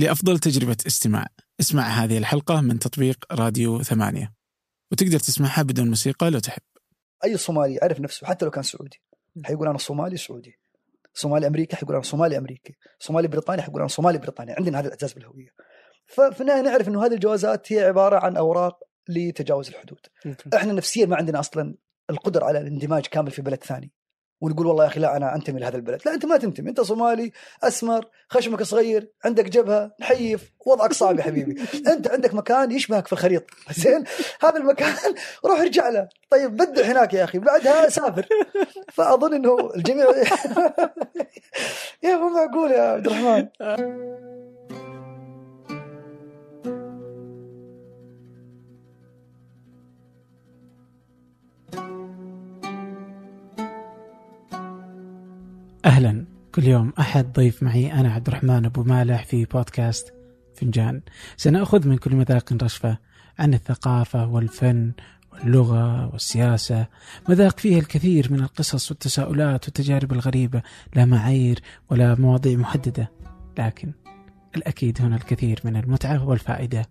لأفضل تجربة استماع. اسمع هذه الحلقة من تطبيق راديو ثمانية. وتقدر تسمعها بدون موسيقى لو تحب. أي صومالي يعرف نفسه حتى لو كان سعودي. حيقول أنا صومالي سعودي. صومالي امريكي حيقول أنا صومالي أمريكي. صومالي بريطاني حيقول أنا صومالي بريطاني عندنا هذا الاعتزاز بالهويه ففي النهاية نعرف إنه هذه الجوازات هي عبارة عن أوراق لتجاوز الحدود. إحنا نفسيا ما عندنا أصلا القدرة على الاندماج كامل في بلد ثاني. ونقول والله يا أخي لا أنا أنتمي لهذا البلد، لا أنت ما تنتمي، أنت صومالي أسمر، خشمك صغير، عندك جبهة، نحيف، وضعك صعب يا حبيبي، أنت عندك مكان يشبهك في الخريطة، زين؟ هذا المكان روح ارجع له، طيب بدع هناك يا أخي، بعدها سافر. فأظن إنه الجميع يا مو معقول يا عبد الرحمن. كل يوم أحد ضيف معي أنا عبد الرحمن أبو مالح في بودكاست فنجان. سنأخذ من كل مذاق رشفة عن الثقافة والفن واللغة والسياسة. مذاق فيه الكثير من القصص والتساؤلات والتجارب الغريبة لا معايير ولا مواضيع محددة. لكن الأكيد هنا الكثير من المتعة والفائدة.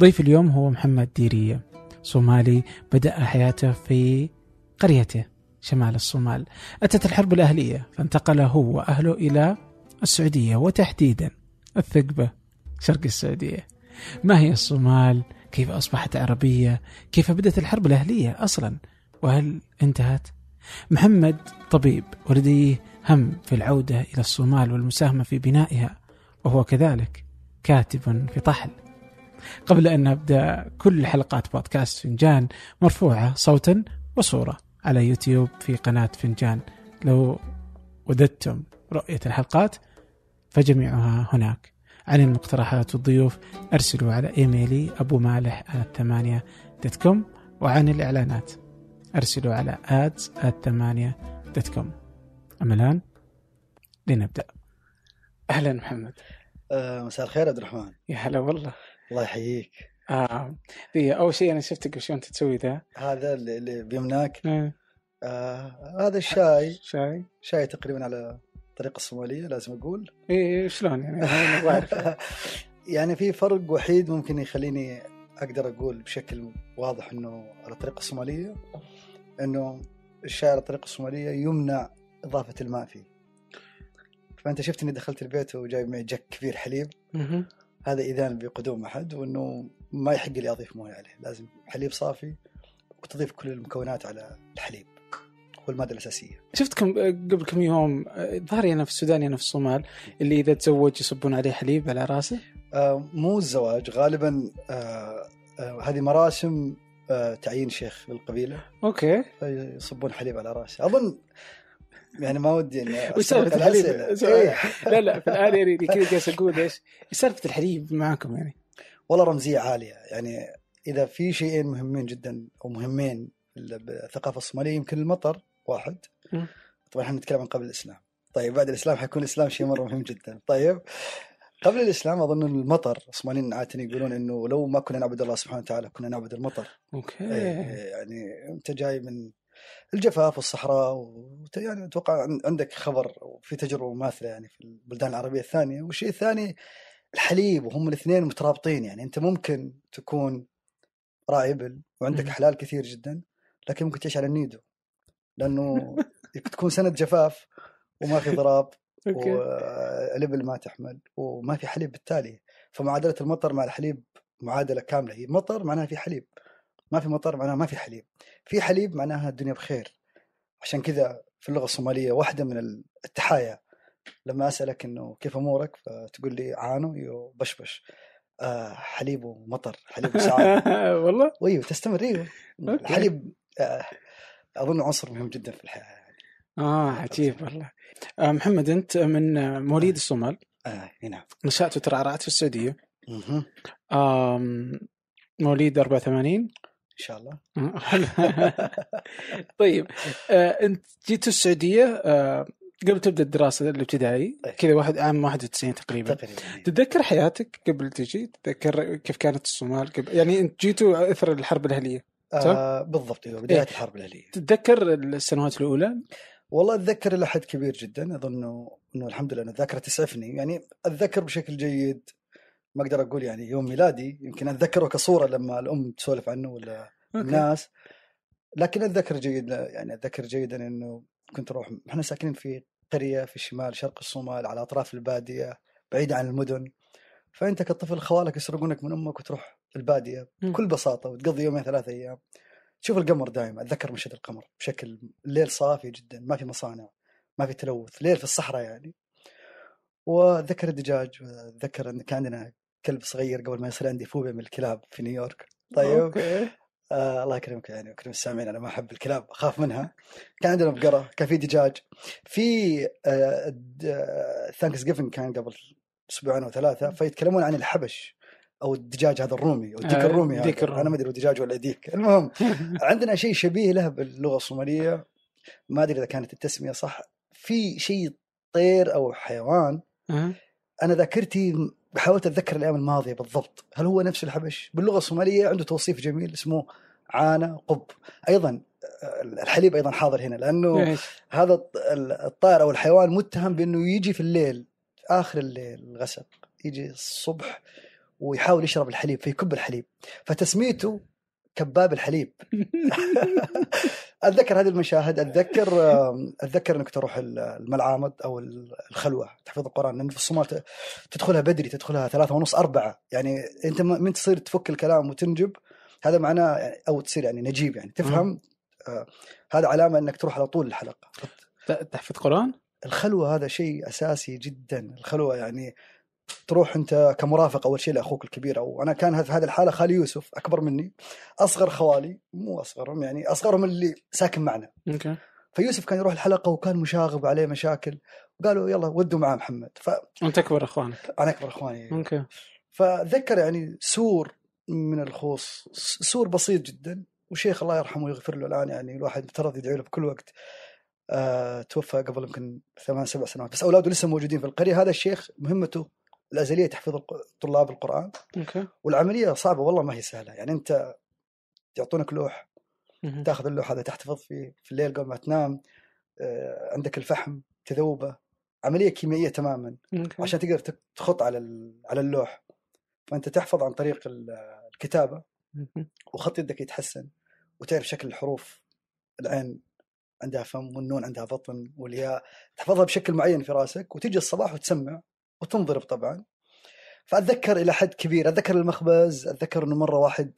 ضيف اليوم هو محمد ديرية صومالي بدأ حياته في قريته. شمال الصومال. أتت الحرب الأهلية فانتقل هو وأهله إلى السعودية وتحديدا الثقبة شرق السعودية. ما هي الصومال؟ كيف أصبحت عربية؟ كيف بدأت الحرب الأهلية أصلا؟ وهل انتهت؟ محمد طبيب ولديه هم في العودة إلى الصومال والمساهمة في بنائها وهو كذلك كاتب في طحل. قبل أن نبدأ كل حلقات بودكاست فنجان مرفوعة صوتا وصورة. على يوتيوب في قناة فنجان. لو وددتم رؤية الحلقات فجميعها هناك. عن المقترحات والضيوف أرسلوا على إيميلي أبو مالح الثمانية dot com وعن الإعلانات أرسلوا على ads الثمانية dot com أما الآن لنبدأ. أهلا محمد. آه، مساء الخير عبد الرحمن. يا هلا والله. الله يحييك. آه دي أول شيء أنا شفتك وش أنت تسوي ذا؟ هذا اللي اللي بيمناك آه، آه هذا الشاي. شاي. شاي تقريبا على الطريقة الصومالية لازم أقول. إيه شلون يعني؟ أبغى أعرف. يعني في فرق وحيد ممكن يخليني أقدر أقول بشكل واضح إنه على الطريقة الصومالية إنه الشاي على الطريقة الصومالية يمنع إضافة الماء فيه. فأنت شفت إني دخلت البيت وجايب معي جك كبير حليب. هذا إذان بقدوم أحد وإنه ما يحق لي أضيف موية عليه لازم حليب صافي وتضيف كل المكونات على الحليب هو الماده الاساسيه شفتكم قبل كم يوم ظهري أنا في السودان أنا في الصومال اللي إذا تزوج يصبون عليه حليب على راسه آه مو الزواج غالبا آه آه هذه مراسم آه تعيين شيخ للقبيلة أوكي يصبون حليب على راسه أظن يعني ما ودي إني وش سالفة الحليب؟ إيه. لا لا في الآن يعني كذا جالس أقول إيش؟ إيش سالفة الحليب معاكم يعني؟ والله رمزية عالية. يعني إذا في شيئين مهمين جدا أو مهمين بالثقافة الصومالية يمكن المطر واحد. طبعا إحنا نتكلم عن قبل الإسلام. طيب بعد الإسلام حيكون الإسلام شيء مرة مهم جدا. طيب قبل الإسلام أظن المطر الصوماليين عاده يقولون إنه لو ما كنا نعبد الله سبحانه وتعالى كنا نعبد المطر. أوكي. إيه، يعني أنت جاي من الجفاف والصحراء وت- يعني أتوقع عن- عندك خبر وفي تجربة مماثلة يعني في البلدان العربية الثانية. والشيء الثاني الحليب وهم الاثنين مترابطين يعني. أنت ممكن تكون راعي ابل وعندك. حلال كثير جدا لكن ممكن تعيش على النيدو لأنه تكون سنه جفاف وما في ضراب والابل ما تحمل وما في حليب بالتالي. فمعادلة المطر مع الحليب معادلة كاملة. هي مطر معناها في حليب ما في مطر معناها ما في حليب. في حليب معناها الدنيا بخير. عشان كذا في اللغة الصومالية واحدة من التحايا. لما أسألك إنه كيف أمورك فتقول لي عانو يو بشبش. آه حليب ومطر حليب وسعاده والله؟ أيوه تستمر أيوه. الحليب آه أظن عنصر مهم جدا في الحياة. يعني. آه عجيب والله. آه محمد أنت من آه، مواليد الصومال. آه إي نعم. نشأت وترعرعت في السعودية. آم، مواليد 84 إن شاء الله. طيب. آه، أنت جيت السعودية آه، قبل تبدأ الدراسة الابتدائي إيه. كذا واحد عام 91 تقريبا. تقريبا تتذكر حياتك قبل تجي؟ تتذكر كيف كانت الصومال؟ قبل يعني انت جيتوا أثر الحرب الأهلية آه بالضبط أيوه بداية إيه. الحرب الأهلية. تتذكر السنوات الأولى؟ والله أتذكر إلى حد كبير جدا أظن إنه الحمد لله ان الذاكرة تسعفني. يعني أتذكر بشكل جيد ما أقدر أقول يعني يوم ميلادي يمكن أتذكره كصورة لما الأم تسولف عنه ولا الناس لكن أتذكر جيدا يعني أتذكر جيدا إنه كنت أروح إحنا ساكنين في قرية في شمال شرق الصومال على أطراف البادية بعيده عن المدن. فأنت كطفل خوالك يسرقونك من أمك وتروح البادية. بكل بساطة وتقضي يومين ثلاثة أيام. تشوف القمر دائما أتذكر مشهد القمر بشكل الليل صافي جدا ما في مصانع ما في تلوث ليل في الصحراء يعني. وأتذكر الدجاج اتذكر إن كان عندنا كلب صغير قبل ما يصير عندي فوبيا من الكلاب في نيويورك. طيب. okay. آه الله يكرمك يعني ويكرم السامعين أنا ما أحب الكلاب أخاف منها كان عندنا بقره كان في دجاج في آه Thanksgiving كان قبل أسبوعين أو ثلاثة فيتكلمون عن الحبش أو الدجاج هذا الرومي أو الديك آه، الرومي. ديك الرومي. أنا ما أدري دجاج ولا ديك المهم عندنا شيء شبيه له باللغة الصومالية ما أدري إذا كانت التسمية صح في شيء طير أو حيوان. أنا ذاكرتي حاولت أتذكر الأيام الماضية بالضبط. هل هو نفس الحبش؟ باللغة الصومالية عنده توصيف جميل اسمه عانة قب. أيضا الحليب أيضا حاضر هنا لأنه؟ هذا الط- الطائر أو الحيوان متهم بأنه يجي في الليل آخر الليل الغسق يجي الصبح ويحاول يشرب الحليب فيكب الحليب. فتسميته كباب الحليب. أتذكر هذه المشاهد. أتذكر أتذكر إنك تروح الملعامد أو الخلوة تحفظ القرآن. لأن في الصومال تدخلها بدري تدخلها ثلاثة ونص أربعة. يعني أنت من تصير تفك الكلام وتنجب. هذا معناه أو تصير يعني نجيب يعني. تفهم؟ آه هذا علامة إنك تروح على طول الحلقة. تحفظ قرآن؟ الخلوة هذا شيء أساسي جدا. الخلوة يعني تروح انت كمرافق أول شيء لأخوك الكبير أو أنا كان في هذه الحالة خالي يوسف أكبر مني أصغر خوالي مو اصغرهم يعني أصغرهم اللي ساكن معنا. okay. فيوسف كان يروح الحلقة وكان مشاغب عليه مشاكل وقالوا يلا ودوا معاه محمد. فانا وانت أكبر إخوانك. أكبر إخواني. okay. فذكر يعني سور من القصار سور بسيط جدا وشيخ الله يرحمه ويغفر له الآن يعني الواحد مفترض يدعي له بكل وقت. آه توفى قبل يمكن ثمان سبع سنوات بس أولاده لسه موجودين في القرية. هذا الشيخ مهمته الأزلية تحفيظ طلاب القرآن. okay. والعملية صعبة والله ما هي سهلة. يعني أنت يعطونك لوح. تاخذ اللوح هذا تحتفظ فيه في الليل قبل ما تنام آه عندك الفحم تذوبه. عملية كيميائية تماما okay. عشان تقدر تخط على على اللوح. فأنت تحفظ عن طريق ال- الكتابة. وخط يدك يتحسن وتعرف شكل الحروف العين عندها فم والنون عندها بطن والياء. تحفظها بشكل معين في رأسك وتجي الصباح وتسمع. وتنضرب طبعا. فأتذكر إلى حد كبير أتذكر المخبز أتذكر إنه مرة واحد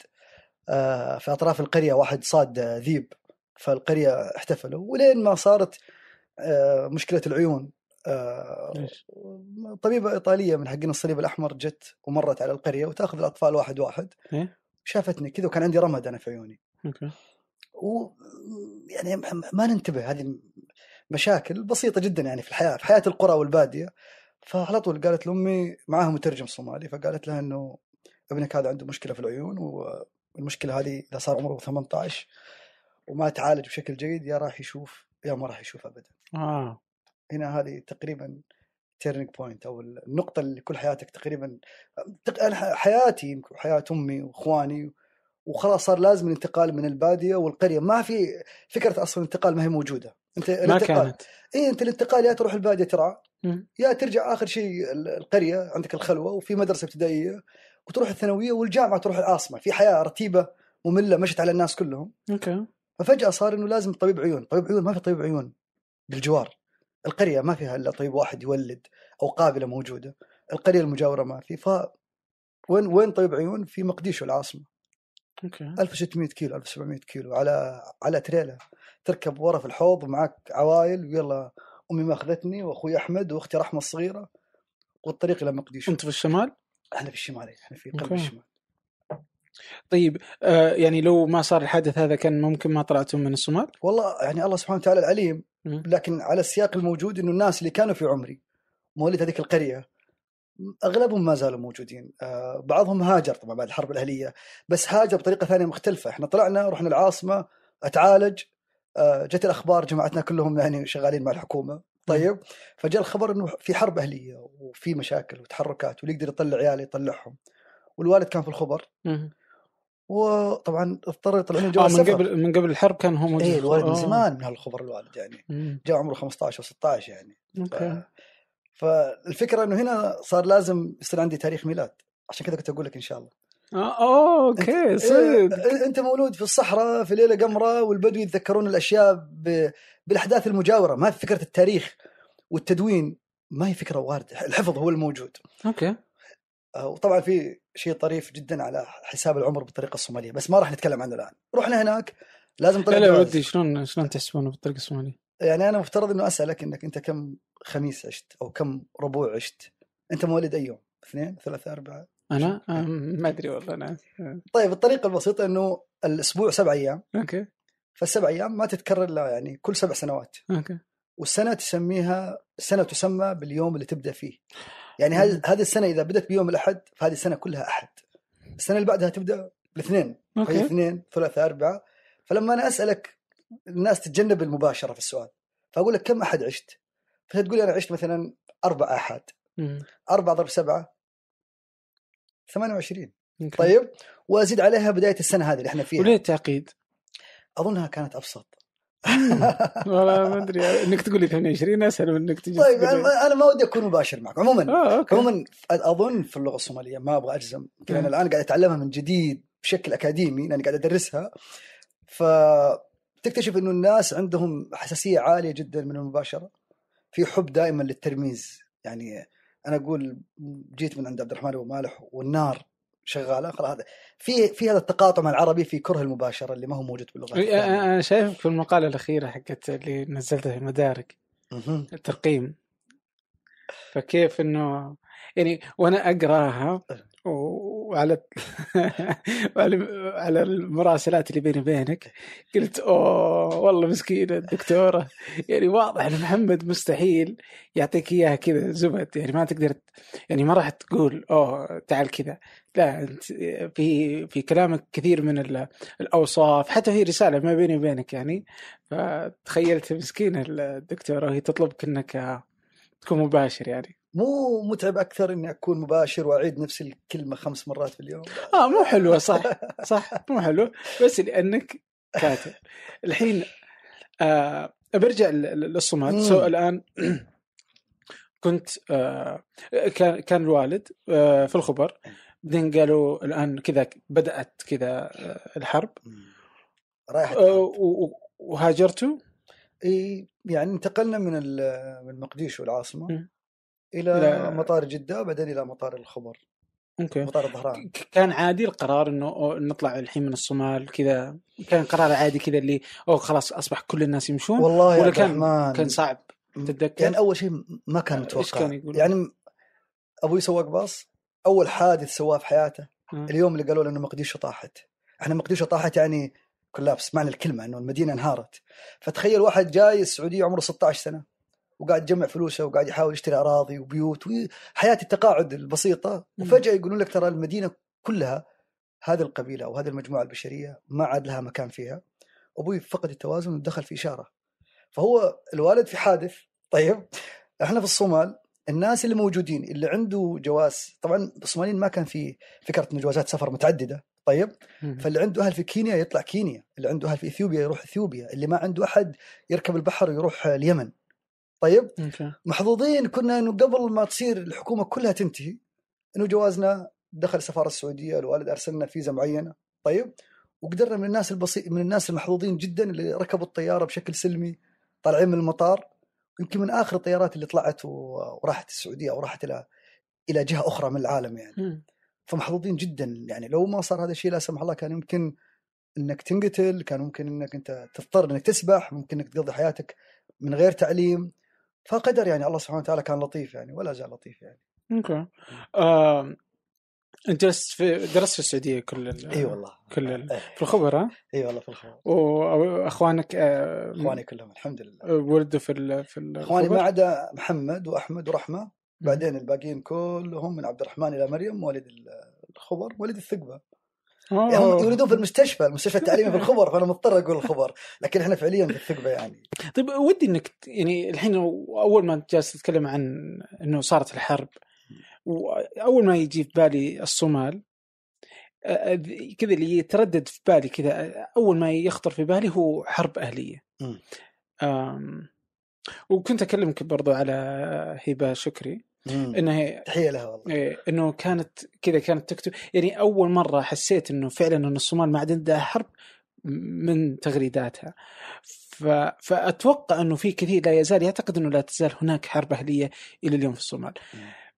آه، في أطراف القرية واحد صاد ذيب فالقرية احتفلوا. ولين ما صارت آه، مشكلة العيون آه،؟ طبيبة إيطالية من حقين الصليب الأحمر جت ومرت على القرية وتأخذ الأطفال واحد واحد. إيه؟ شافتني كذا وكان عندي رمد أنا في عيوني. أوكي. و يعني ما ننتبه هذه مشاكل بسيطة جدا يعني في الحياة في حياة القرى والبادية. فعلى طول قالت لأمي معاها مترجم صومالي فقالت لها إنه ابنك هذا عنده مشكلة في العيون والمشكلة هذه إذا صار عمره 18 وما تعالج بشكل جيد يا راح يشوف يا ما راح يشوف ابدا. آه. هنا هذه تقريبا turning point أو النقطة اللي كل حياتك تقريبا حياتي يمكن حياة أمي وإخواني وخلاص صار لازم الانتقال من البادية والقرية. ما في فكرة أصلا الانتقال ما هي موجودة. أنت ما الانتقال كانت. اي أنت الانتقال يا تروح البادية ترعى. يا ترجع آخر شيء ال- القرية عندك الخلوة وفي مدرسة ابتدائية وتروح الثانوية والجامعة تروح العاصمه في حياة رتيبة مملة مشت على الناس كلهم. okay. ففجأة صار إنه لازم طبيب عيون. طبيب عيون ما في طبيب عيون بالجوار. القرية ما فيها إلا طبيب واحد يولد أو قابلة موجودة. القرية المجاورة ما في. ف وين وين طبيب عيون؟ في مقديشو العاصمة. أوكي. 1600 كيلو 1700 كيلو على على تريلا. تركب ورا في الحوض ومعك عوايل ويلا أمي ماخذتني وأخوي أحمد وأختي رحمه الصغيره والطريق إلى مقديشو أنت في الشمال؟ إحنا في الشمال إحنا في قلب. الشمال طيب آه يعني لو ما صار الحادث هذا كان ممكن ما طلعتم من الصومال؟ والله يعني الله سبحانه وتعالى العليم. لكن على السياق الموجود إنه الناس اللي كانوا في عمري مواليد هذيك القرية أغلبهم ما زالوا موجودين آه بعضهم هاجر طبعا بعد الحرب الأهلية بس هاجر بطريقة ثانية مختلفة إحنا طلعنا رحنا العاصمة أتعالج جت الأخبار جماعتنا كلهم يعني شغالين مع الحكومة. طيب فجاء الخبر إنه في حرب أهلية وفي مشاكل وتحركات واللي يقدر يطلع عياله يطلعهم. والوالد كان في الخبر. وطبعا اضطر يطلعون جواز من قبل من قبل الحرب كان هو موجود إيه الوالد من آه. زمان من هالخبر الوالد يعني. مم. جاء عمره 15 أو 16 يعني. okay. فالفكرة إنه هنا صار لازم يصير عندي تاريخ ميلاد. عشان كذا كنت أقول لك إن شاء الله. آه okay صدق. إيه، أنت مولود في الصحراء في ليلة قمرة والبدو يتذكرون الأشياء. بالأحداث المجاورة. ما في فكرة التاريخ والتدوين ما هي فكرة واردة. الحفظ هو الموجود. okay. آه، وطبعا في شيء طريف جدا على حساب العمر بالطريقة الصومالية بس ما راح نتكلم عنه الآن. رحنا هناك لازم لا طلع لا جواز. ودي شلون شلون تحسبونه بالطريقة الصومالية؟ يعني أنا مفترض إنه أسألك إنك أنت كم خميس عشت أو كم ربوع عشت؟ أنت مواليد أي يوم؟ اثنين ثلاثة أربعة؟ أنا؟ أم، ما أدري والله أنا طيب الطريقة البسيطة إنه الأسبوع سبع أيام. okay. فالسبع أيام ما تتكرر إلا يعني كل سبع سنوات. okay. والسنة تسميها السنة تسمى باليوم اللي تبدأ فيه. يعني هذه هذه السنة إذا بدت بيوم الأحد فهذه السنة كلها أحد. السنة اللي بعدها تبدأ بالاثنين. فهي okay اثنين ثلاثة أربعة. فلما أنا أسألك الناس تتجنب المباشرة في السؤال. فأقول لك كم أحد عشت؟ فتقول لي أنا عشت مثلا أربع أحد. مم. أربعة ضرب سبعة 28 okay. طيب وأزيد عليها بداية السنة هذه اللي إحنا فيها. وليه التعقيد؟ أظنها كانت أبسط. والله ما أدري. إنك تقول لي 22 أسهل من إنك تجي طيب أنا أنا ما ودي أكون مباشر معك. عموما أوكي. عموما أظن في اللغة الصومالية ما أبغى أجزم يمكن أنا مم. الآن قاعد أتعلمها من جديد بشكل أكاديمي لأني قاعد أدرسها. فتكتشف إنه الناس عندهم حساسية عالية جدا من المباشرة. في حب دائما للترميز. يعني أنا أقول جيت من عند عبد الرحمن أبو مالح والنار شغالة خلاص هذا في في هذا التقاطع مع العربي في كره المباشرة اللي ما هو موجود باللغة إيه، أنا أنا شايفك في المقالة الأخيرة حقت اللي نزلتها في المدارك مهم. الترقيم فكيف إنه يعني وأنا أقراها وعلى وعلى على المراسلات اللي بيني وبينك قلت أوه والله مسكينة الدكتورة. يعني واضح إن محمد مستحيل يعطيك إياها كذا زبد يعني ما تقدر يعني ما راح تقول أوه تعال كذا. لا أنت في في كلامك كثير من ال- الأوصاف حتى في رسالة ما بيني وبينك يعني. فتخيلت مسكينة الدكتورة وهي تطلبك إنك تكون مباشر يعني. مو متعب أكثر إني أكون مباشر وأعيد نفس الكلمة خمس مرات في اليوم. آه مو حلوة صح صح مو حلو بس لأنك كاتب. الحين آه برجع ل- ل- للصومال مم. سو الآن كنت آه كان كان الوالد آه في الخبر. بعدين قالوا الآن كذا بدأت كذا آه الحرب. رايح آه وهاجرتوا؟ إي يعني انتقلنا من من مقديشو العاصمه. إلى إلى- مطار جدة وبعدين إلى مطار الخبر أوكي. مطار الظهران. كان عادي القرار إنه نطلع الحين من الصومال كذا كان قرار عادي كذا اللي أوه خلاص أصبح كل الناس يمشون والله ولا كان الرحمن كان صعب تتذكر؟ يعني أول شيء ما كان إيش متوقع. كان يقول؟ يعني أبوي سواق باص أول حادث سواه في حياته آه. اليوم اللي قالوا له إنه مقديشو طاحت. إحنا مقديشو طاحت يعني كولابس معنى الكلمة إنه المدينة انهارت. فتخيل واحد جاي السعودية عمره 16 سنة. وقاعد يجمع فلوسه وقاعد يحاول يشتري أراضي وبيوت وحياه التقاعد البسيطة. وفجأة يقولون لك ترى المدينة كلها هذه القبيلة أو هذه المجموعة البشرية ما عاد لها مكان فيها. أبوي فقد التوازن ودخل في إشارة. توفى الوالد في حادث. طيب إحنا في الصومال الناس اللي موجودين اللي عنده جواز طبعا الصوماليين ما كان في فكرة إنه جوازات سفر متعددة. طيب. فاللي عنده أهل في كينيا يطلع كينيا اللي عنده أهل في إثيوبيا يروح إثيوبيا اللي ما عنده أحد يركب البحر ويروح اليمن. طيب أوكي. محظوظين كنا إنه قبل ما تصير الحكومة كلها تنتهي إنه جوازنا دخل السفاره السعودية الوالد أرسلنا فيزا معينة. طيب وقدرنا من الناس البسيط من الناس المحظوظين جدا اللي ركبوا الطيارة بشكل سلمي طالعين من المطار. يمكن من آخر الطيارات اللي طلعت وراحت السعودية أو راحت إلى إلى جهة أخرى من العالم يعني. فمحظوظين جدا يعني. لو ما صار هذا الشيء لا سمح الله كان يمكن إنك تنقتل كان ممكن إنك أنت تضطر إنك تسبح ممكن إنك تقضي حياتك من غير تعليم. فقدر يعني الله سبحانه وتعالى كان لطيف يعني ولا زال لطيف يعني. أوكي. انت جلست في درست في السعودية كل ال... إي والله. كل ال... في الخبر ها؟ إي والله في الخبر. واخوانك آه، أخواني كلهم الحمد لله. آه، ولدوا في ال... في ال- أخواني ما الخبر؟ عدا محمد وأحمد ورحمة بعدين الباقيين كلهم من عبد الرحمن إلى مريم مواليد الخبر مواليد الثقبة. هم أوه. يولدون في المستشفى المستشفى التعليمي في الخبر فأنا مضطر أقول الخبر لكن إحنا فعليا في الثقبة يعني طيب ودي إنك يعني الحين أول ما جالس تتكلم عن إنه صارت الحرب وأول ما يجي في بالي الصومال كذا اللي يتردد في بالي كذا أول ما يخطر في بالي هو حرب أهلية. وكنت أكلمك برضو على هبة شكري مم. انها تحية لها والله. إيه، إنه كانت كذا كانت تكتب. يعني أول مرة حسيت إنه فعلا ان الصومال ما عاد عندها حرب من تغريداتها. ف... فأتوقع إنه في كثير لا يزال يعتقد إنه لا تزال هناك حرب أهلية إلى اليوم في الصومال.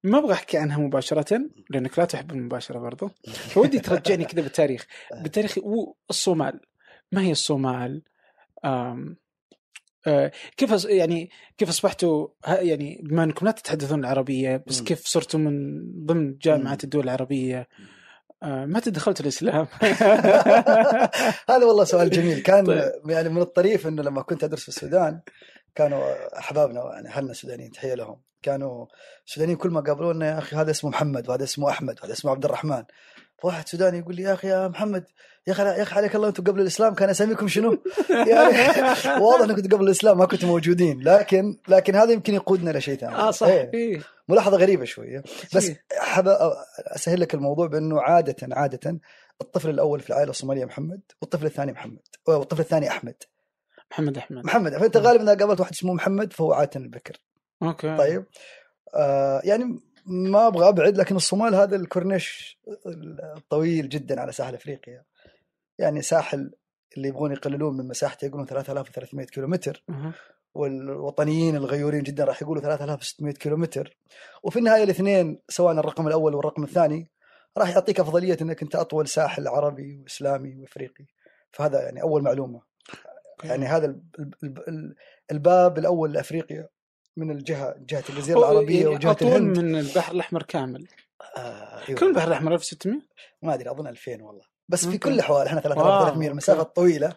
ما أبغى أحكي عنها مباشرة لأنك لا تحب المباشرة برضو. فودي ترجعني كذا بالتاريخ. بالتاريخ والصومال ما هي الصومال؟ كيف أص- يعني كيف أصبحتوا يعني بما أنكم لا تتحدثون العربية بس. كيف صرتوا من ضمن جامعة. الدول العربية آه، متى دخلت الإسلام؟ هذا والله سؤال جميل كان طيب. يعني من الطريف إنه لما كنت أدرس في السودان كانوا أحبابنا يعني أهلنا السودانيين تحية لهم كانوا السودانيين كل ما قابلونا يا أخي هذا اسمه محمد وهذا اسمه أحمد وهذا اسمه عبد الرحمن فواحد سوداني يقول لي يا أخي يا محمد يا أخي يا أخي عليك الله أنتم قبل الإسلام كان أساميكم شنو؟ يعني واضح إنكم قبل الإسلام ما كنتم موجودين لكن لكن هذا يمكن يقودنا لشيء ثاني آه صح إيه. إيه. ملاحظة غريبة شوية بس إيه. حاب أسهل لك الموضوع بأنه عادة عادة الطفل الأول في العائلة الصومالية محمد والطفل الثاني محمد والطفل الثاني أحمد محمد أحمد محمد فأنت غالبا اذا قابلت واحد اسمه محمد فهو عادة البكر أوكي طيب آه يعني ما أبغى أبعد لكن الصومال هذا الكورنيش الطويل جدا على ساحل أفريقيا. يعني ساحل اللي يبغون يقللون من مساحته يقولون 3300 كيلومتر. والوطنيين الغيورين جدا راح يقولوا 3600 كيلومتر. وفي النهاية الاثنين سواء الرقم الأول والرقم الثاني راح يعطيك أفضلية إنك أنت أطول ساحل عربي وإسلامي وإفريقي. فهذا يعني أول معلومة. يعني هذا ال- ال- ال- الباب الأول لأفريقيا. من الجهة جهة الجزيره العربية يعني وجهة الهند. من البحر الأحمر كامل. آه أيوة. كم البحر الأحمر 1600 ما أدري أظن 2000 والله. بس في. كل الاحوال إحنا واو، 3300 المسافة. الطويلة.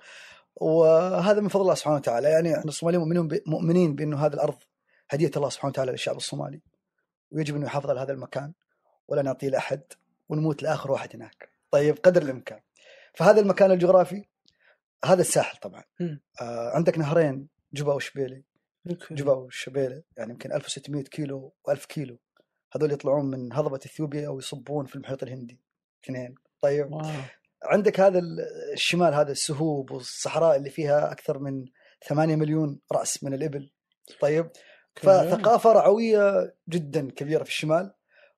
وهذا من فضل الله سبحانه وتعالى. يعني إحنا الصوماليين مؤمنين مؤمنين بأنه هذه الأرض هدية الله سبحانه وتعالى للشعب الصومالي. ويجب انه يحافظ على هذا المكان ولا نعطيه لأحد ونموت لآخر واحد هناك. طيب قدر الإمكان. فهذا المكان الجغرافي هذا الساحل طبعا. آه عندك نهرين جبا وشبيلي أوكي. جبا وشبيلي يعني يمكن 1600 كيلو و1000 كيلو. هذول يطلعون من هضبة إثيوبيا ويصبون في المحيط الهندي اثنين. طيب واو. عندك هذا ال- الشمال هذا السهوب والصحراء اللي فيها أكثر من 8 مليون رأس من الإبل. طيب فثقافة رعوية جدا كبيرة في الشمال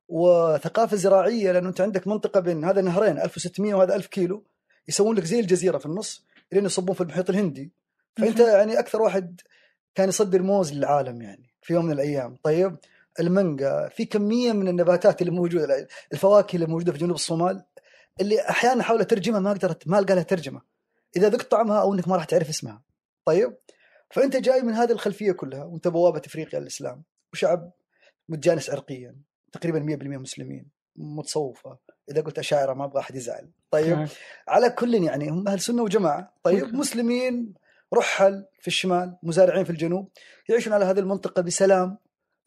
وثقافة زراعية لأنه أنت عندك منطقة بين هذا نهرين 1600 وهذا 1000 كيلو يسوون لك زي الجزيرة في النص لين يصبون في المحيط الهندي. فأنت يعني أكثر واحد كان يصدر موز للعالم يعني في يوم من الأيام. طيب المانجا في كمية من النباتات اللي موجودة الفواكه اللي موجودة في جنوب الصومال اللي أحيانا احاول أترجمها ما قدرت ما القى لها ترجمة. إذا ذقت طعمها أو إنك ما راح تعرف اسمها. طيب فأنت جاي من هذه الخلفية كلها وأنت بوابة إفريقيا للإسلام وشعب متجانس عرقيا تقريبا 100% مسلمين متصوفة. إذا قلت أشاعرة ما أبغى أحد يزعل. طيب أوكي. على كل يعني هم أهل سنة وجماعة. طيب أوكي. مسلمين رحل في الشمال مزارعين في الجنوب يعيشون على هذه المنطقة بسلام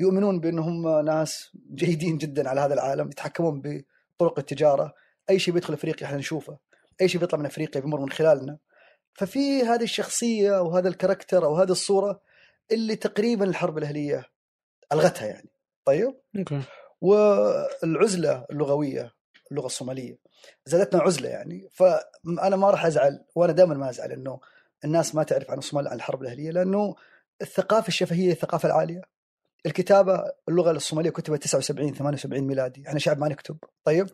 يؤمنون بأنهم ناس جيدين جدا على هذا العالم يتحكمون بطرق التجارة. أي شيء بيدخل أفريقيا إحنا نشوفه. أي شيء بيطلع من أفريقيا بيمر من خلالنا. ففي هذه الشخصية أو هذا ال character أو هذه الصورة اللي تقريبا الحرب الأهلية ألغتها يعني. طيب؟ أوكي. والعزلة اللغوية اللغة الصومالية زادتنا عزلة يعني. فأنا ما راح أزعل وأنا دائما ما أزعل إنه الناس ما تعرف عن الصومال عن الحرب الأهلية لأنه الثقافة الشفهية الثقافة العالية. الكتابة اللغة الصومالية كتبت 79 78 ميلادي. إحنا شعب ما نكتب. طيب؟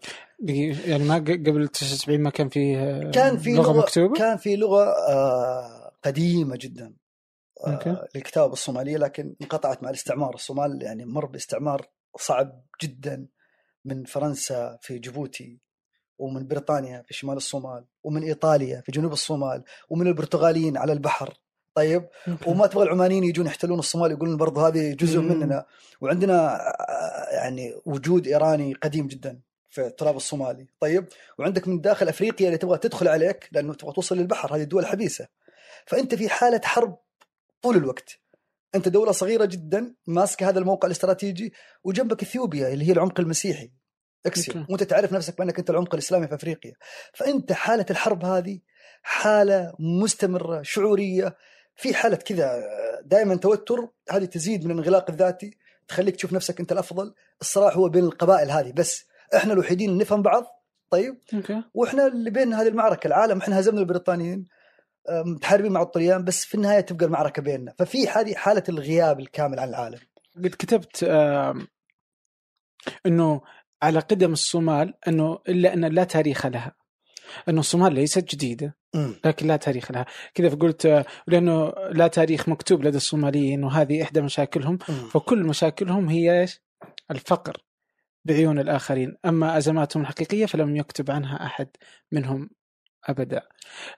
يعني ما قبل 79 ما كان في آه، كان في لغة لغة مكتوبة؟ كان في لغة آه قديمة جدا أوكي. آه للكتابة الصومالية لكن انقطعت مع الاستعمار. الصومال يعني مر باستعمار صعب جدا من فرنسا في جيبوتي. ومن بريطانيا في شمال الصومال ومن إيطاليا في جنوب الصومال ومن البرتغاليين على البحر. طيب. وما تبغى العمانيين يجون يحتلون الصومال يقولون برضو هذه جزء. مننا. وعندنا يعني وجود إيراني قديم جدا في التراب الصومالي. طيب؟ وعندك من داخل أفريقيا اللي تبغى تدخل عليك لأنه تبغى توصل للبحر هذه دول حبيسة. فأنت في حالة حرب طول الوقت. أنت دولة صغيرة جدا ماسكة هذا الموقع الاستراتيجي وجنبك إثيوبيا اللي هي العمق المسيحي. أكسوم. أوكي. وأنت تعرف نفسك بأنك أنت العمق الإسلامي في أفريقيا. فأنت حالة الحرب هذه حالة مستمرة شعورية في حالة كذا دائما توتر. هذه تزيد من الانغلاق الذاتي تخليك تشوف نفسك أنت الأفضل. الصراع هو بين القبائل هذه بس. إحنا الوحيدين نفهم بعض. طيب؟ أوكي. وإحنا اللي بين هذه المعركة العالم إحنا هزمنا البريطانيين متحاربين مع الطليان بس في النهاية تبقى المعركة بيننا. ففي هذه حالة الغياب الكامل عن العالم. قد كتبت آم، إنه على قدم الصومال أنه إلا أن لا تاريخ لها أنه الصومال ليست جديدة. لكن لا تاريخ لها كذا فقلت لأنه لا تاريخ مكتوب لدى الصوماليين وهذه إحدى مشاكلهم. فكل مشاكلهم هي إيش؟ الفقر بعيون الآخرين، أما أزماتهم الحقيقية فلم يكتب عنها أحد منهم أبدا.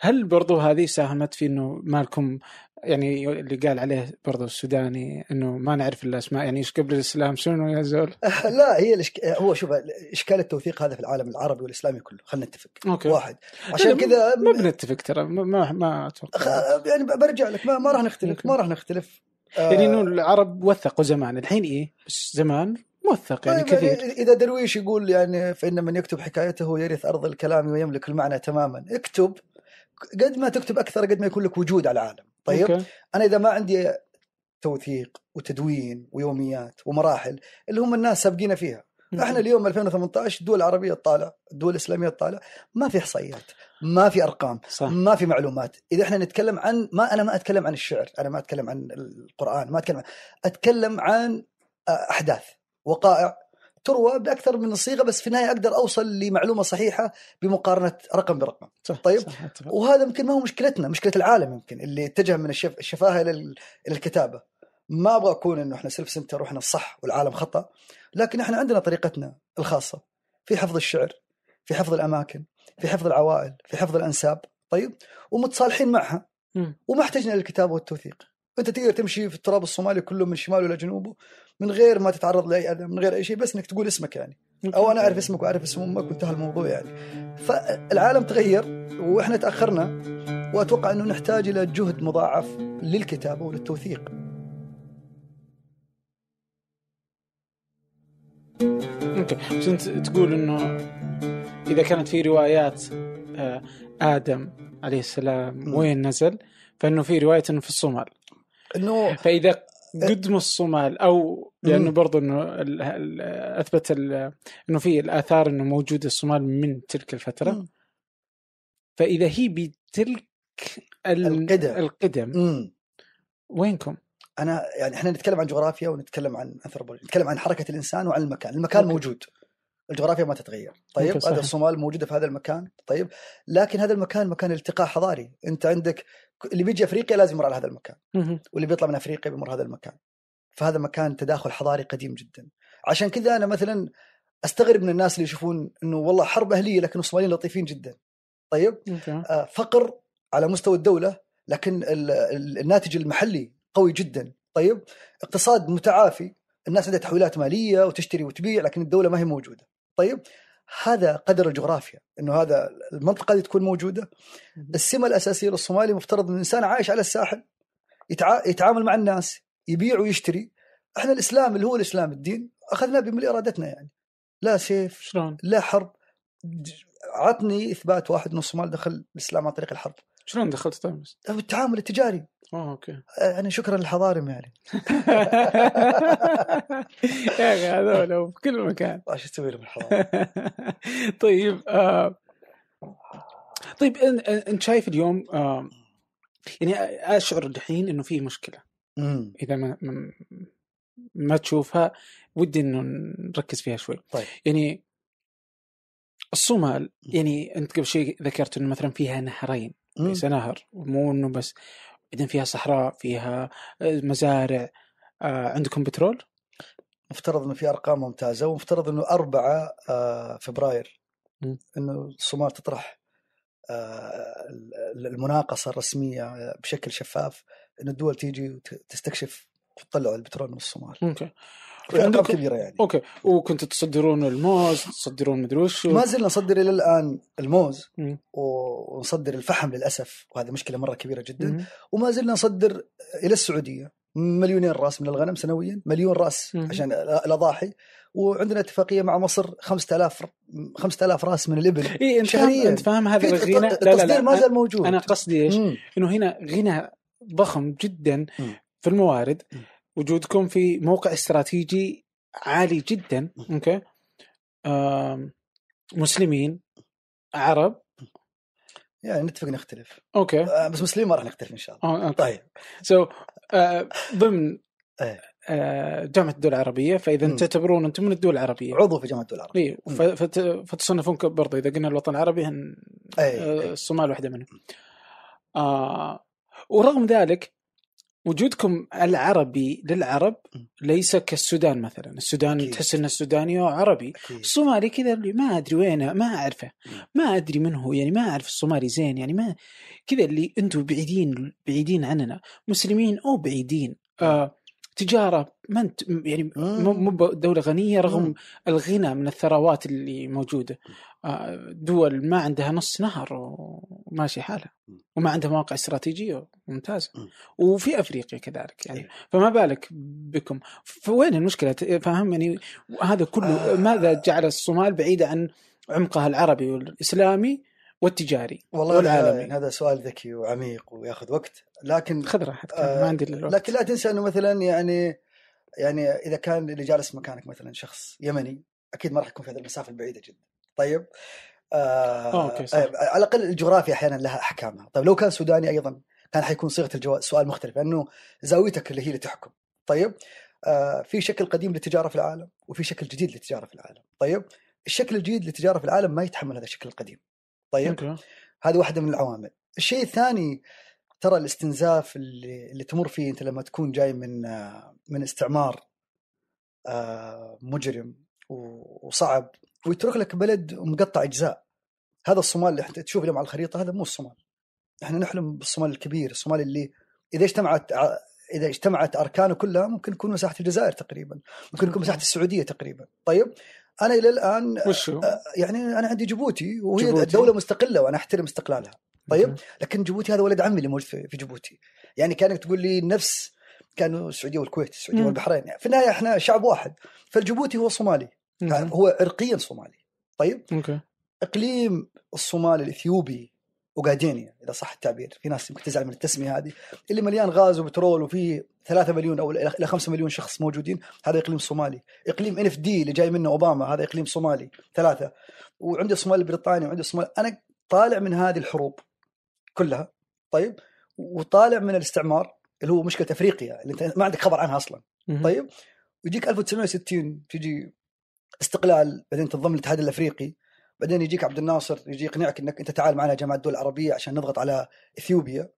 هل برضو هذه ساهمت في إنه ما لكم يعني اللي قال عليه برضو السوداني إنه ما نعرف الأسماء يعني إيش قبل الإسلام شنو يا زول؟ لا هي الإشك... هو شوف إشكال التوثيق هذا في العالم العربي والإسلامي كله خلينا نتفق. أوكي. واحد. عشان كذا ما بنتفق ترى ما ما, أتوقع. خ- يعني برجع لك ما, ما راح نختلف ما راح نختلف. آه، يعني إنه العرب وثقوا زمان. الحين إيه؟ بس زمان موثق يعني طيب كثير. يعني إذا درويش يقول يعني فإن من يكتب حكايته يرث أرض الكلام ويملك المعنى تماما. اكتب قد ما تكتب أكثر قد ما يكون لك وجود على العالم. طيب أوكي. أنا إذا ما عندي توثيق وتدوين ويوميات ومراحل اللي هم الناس سابقين فيها. إحنا اليوم 2018 الدول العربية تطالع الدول الإسلامية تطالع. ما في إحصائيات ما في أرقام صح. ما في معلومات. إذا إحنا نتكلم عن ما أنا ما أتكلم عن الشعر أنا ما أتكلم عن القرآن ما أتكلم عن أتكلم عن أحداث. وقائع تروى بأكثر من صيغة بس في النهاية أقدر أوصل لمعلومة صحيحة بمقارنة رقم برقم. صح طيب. صح. وهذا يمكن ما هو مشكلتنا مشكلة العالم يمكن اللي اتجه من الشف... الشفاهة إلى ال- إلى الكتابة. ما أبغى أكون إنه إحنا self-centered وإحنا الصح والعالم خطأ لكن إحنا عندنا طريقتنا الخاصة. في حفظ الشعر في حفظ الأماكن في حفظ العوائل في حفظ الأنساب. طيب؟ ومتصالحين معها. وما احتجنا للكتابة والتوثيق. أنت تقدر تمشي في التراب الصومالي كله من شماله إلى جنوبه. من غير ما تتعرض لأي أذى من غير أي شيء بس إنك تقول اسمك يعني. أو أنا أعرف اسمك وأعرف اسم أمك وانتهى الموضوع يعني. فالعالم تغير وإحنا تأخرنا وأتوقع إنه نحتاج إلى جهد مضاعف للكتابة وللتوثيق. أوكي. بس أنت تقول إنه إذا كانت في روايات آه، آدم عليه السلام. وين نزل؟ فإنه في رواية انه في الصومال. إنه فإذا قدموا الصومال أو لأنه مم. برضو إنه ال- ال- أثبت ال- إنه في الآثار إنه موجوده الصومال من تلك الفترة مم. فإذا هي بتلك ال- القدم. القدم مم. وينكم؟ أنا يعني إحنا نتكلم عن جغرافيا ونتكلم عن انثروبولوجي نتكلم عن حركة الإنسان وعن المكان المكان أوكي. موجود الجغرافيا ما تتغير طيب. هذا الصومال موجودة في هذا المكان طيب لكن هذا المكان مكان التقاء حضاري أنت عندك اللي بيجي أفريقيا لازم يمر على هذا المكان. واللي بيطلع من أفريقيا بيمر هذا المكان. فهذا مكان تداخل حضاري قديم جدا. عشان كذا أنا مثلا أستغرب من الناس اللي يشوفون إنه والله حرب أهلية لكن الصوماليين لطيفين جدا. طيب؟ آه، فقر على مستوى الدولة لكن ال- ال- الناتج المحلي قوي جدا. طيب؟ اقتصاد متعافي. الناس عندها تحويلات مالية وتشتري وتبيع لكن الدولة ما هي موجودة. طيب؟ هذا قدر الجغرافيا إنه هذا المنطقة دي تكون موجودة. السمة الأساسية للصومالي مفترض إن الإنسان عايش على الساحل يتع... يتعامل مع الناس يبيع ويشتري. إحنا الإسلام اللي هو الإسلام الدين أخذناه بملء إرادتنا يعني. لا سيف شلون؟ لا حرب عطني إثبات واحد ان الصومال دخل الإسلام عن طريق الحرب. شلون دخلت؟ أو التعامل التجاري. آه أوكي. يعني شكرا للحضارم يعني. يا أخي هذول في كل مكان. إيش تسوي لهم الحضارم طيب آه طيب انت شايف اليوم آه يعني أشعر الحين إنه في مشكلة. أمم، إذا ما ما- ما تشوفها ودي إنه نركز فيها شوي. طيب. يعني الصومال يعني أنت قبل شيء ذكرت إنه مثلا فيها نهرين. ليس نهر مو إنه بس بعدين فيها صحراء فيها آه، مزارع آه عندكم بترول؟ مفترض إنه في أرقام ممتازة ومفترض إنه 4 آه، فبراير مم. إنه الصومال تطرح آه، المناقصة الرسمية بشكل شفاف انه الدول تيجي وتستكشف وتطلع البترول من الصومال أوكي عندكم- كبيرة يعني أوكي وكنتوا تصدرون الموز تصدرون مدري وش ما زلنا نصدر إلى الآن الموز ونصدر الفحم للأسف وهذا مشكلة مرة كبيرة جدا مم. وما زلنا نصدر إلى السعودية مليونين رأس من الغنم سنويا مليون رأس مم. عشان الاضاحي وعندنا اتفاقية مع مصر 5000 5000 رأس من الإبل اي أنت فاهم شهرياً. أنت فاهم هذا الغنى لا لا التصدير لا ما زال موجود أنا قصدي إيش؟ إنه هنا غنى ضخم جدا مم. في الموارد مم. وجودكم في موقع استراتيجي عالي جدا أوكي؟ مسلمين عرب. يعني نتفق نختلف. أوكي. آه، بس مسلمين ما راح نختلف إن شاء الله. آه، أوكي. طيب. so ضمن إيه. آه، جامعة الدول العربية فإذا مم. تعتبرون أنتم من الدول العربية. عضو في جامعة الدول العربية. اي فت- فتصنفون برضه إذا قلنا الوطن العربي هن اي آه، أي. الصومال واحدة منهم. آه ورغم ذلك وجودكم العربي للعرب. ليس كالسودان مثلا، السودان. تحس إن السوداني هو عربي،. الصومالي كذا اللي ما أدري وينه ما أعرفه. ما أدري من هو يعني ما أعرف الصومالي زين يعني ما كذا اللي أنتم بعيدين بعيدين عننا. مسلمين أو بعيدين. آه تجارة ما أنت يعني مو مو دولة غنية رغم مم. الغنى من الثروات اللي موجودة. آه دول ما عندها نص نهر وماشي حالها. وما عندها مواقع استراتيجية. ممتازه مم. وفي أفريقيا كذلك يعني. إيه. فما بالك بكم. فوين المشكلة؟ فاهم يعني هذا كله آه. ماذا جعل الصومال بعيده عن عمقها العربي والإسلامي والتجاري والله والعالمي. هذا, هذا سؤال ذكي وعميق وياخذ وقت. لكن خذ راحتك آه، ما عندي الوقت. لكن لا تنسى أنه مثلا يعني يعني إذا كان اللي جالس مكانك مثلا شخص يمني أكيد ما راح يكون في هذه المسافة البعيدة جدا. طيب. آه أوكي، صح. آه على الأقل الجغرافيا أحيانا لها أحكامها. طيب لو كان سوداني أيضا كان حيكون صيغة السؤال مختلف لأنه زاويتك اللي هي اللي تحكم. طيب آه في شكل قديم للتجاره في العالم وفي شكل جديد للتجاره في العالم. طيب الشكل الجديد للتجاره في العالم ما يتحمل هذا الشكل القديم. طيب أوكي. هذه واحدة من العوامل. الشيء الثاني ترى الاستنزاف اللي, اللي تمر فيه أنت لما تكون جاي من آه، من استعمار مجرم وصعب ويترك لك بلد مقطع أجزاء هذا الصومال اللي انت تشوف اليوم على الخريطة هذا مو الصومال إحنا نحلم بالصومال الكبير الصومال اللي إذا اجتمعت إذا اجتمعت أركانه كلها ممكن يكون مساحة الجزائر تقريبا ممكن يكون مساحة السعودية تقريبا طيب أنا إلى الآن وش هو؟ آه، يعني أنا عندي جيبوتي وهي جيبوتي. دولة مستقلة وأنا أحترم استقلالها طيب. لكن جيبوتي هذا ولد عمي اللي موجود في جيبوتي يعني كانك تقول لي نفس كانوا السعودية والكويت السعودية. والبحرين يعني في النهاية إحنا شعب واحد فالجيبوتي هو صومالي. هو عرقيا صومالي. طيب؟ أوكي. إقليم الصومال الإثيوبي أوغادينيا إذا صح التعبير. في ناس يمكن تزعل من التسمية هذه. اللي مليان غاز وبترول وفيه 3 مليون أو إلى 5 مليون شخص موجودين هذا إقليم صومالي. إقليم إن إف دي اللي جاي منه أوباما هذا إقليم صومالي. ثلاثة. وعندي الصومال البريطاني وعندي الصومال أنا طالع من هذه الحروب كلها طيب؟ وطالع من الاستعمار اللي هو مشكلة أفريقيا اللي أنت ما عندك خبر عنها أصلا. طيب؟ ويجيك 1960 تجي استقلال بعدين تنضم للاتحاد الأفريقي بعدين يجيك عبد الناصر يجي يقنعك إنك أنت تعال معنا جامعة الدول العربية عشان نضغط على إثيوبيا.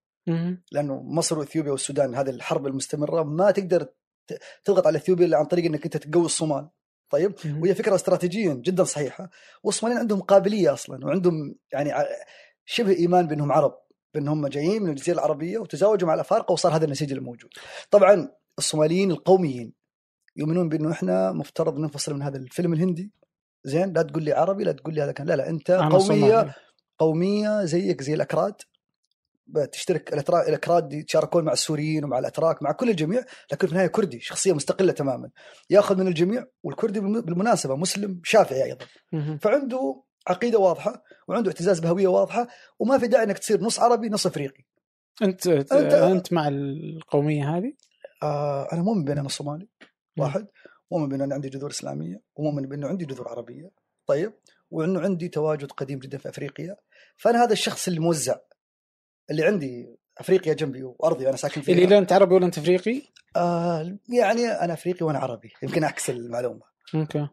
لأنه مصر وإثيوبيا والسودان هذه الحرب المستمرة ما تقدر تضغط على إثيوبيا إلا عن طريق إنك أنت تقوي الصومال طيب. وهي فكرة استراتيجيا جدا صحيحة والصوماليين عندهم قابلية أصلا وعندهم يعني شبه إيمان بأنهم عرب بأنهم جايين من الجزيرة العربية وتزاوجوا مع الأفارقة وصار هذا النسيج الموجود. طبعا الصوماليين القوميين يؤمنون بأنه إحنا مفترض ننفصل من هذا الفيلم الهندي زين لا تقول لي عربي لا تقول لي هذا كان لا لا أنت قومية. قومية زيك زي الأكراد الأترا- الأكراد يتشاركون مع السوريين ومع الأتراك مع كل الجميع لكن في النهاية كردي شخصية مستقلة تماما يأخذ من الجميع والكردي بالم- بالمناسبة مسلم شافعي أيضا. فعنده عقيدة واضحة وعنده اعتزاز بهوية واضحة وما في داعي إنك تصير نص عربي نص إفريقي أنت أنت- أنت مع القومية هذه؟ آه أنا مؤمن بان أنا صومالي واحد مؤمن بأن أنا عندي جذور إسلامية ومؤمن بانه عندي جذور عربية. طيب وأنه عندي تواجد قديم جدا في أفريقيا. فأنا هذا الشخص اللي موزع اللي عندي أفريقيا جنبي وأرضي وأنا ساكن فيها. اللي لا أنت عربي ولا أنت أفريقي؟ آه يعني أنا أفريقي وأنا عربي يمكن أعكس المعلومة. أوكي.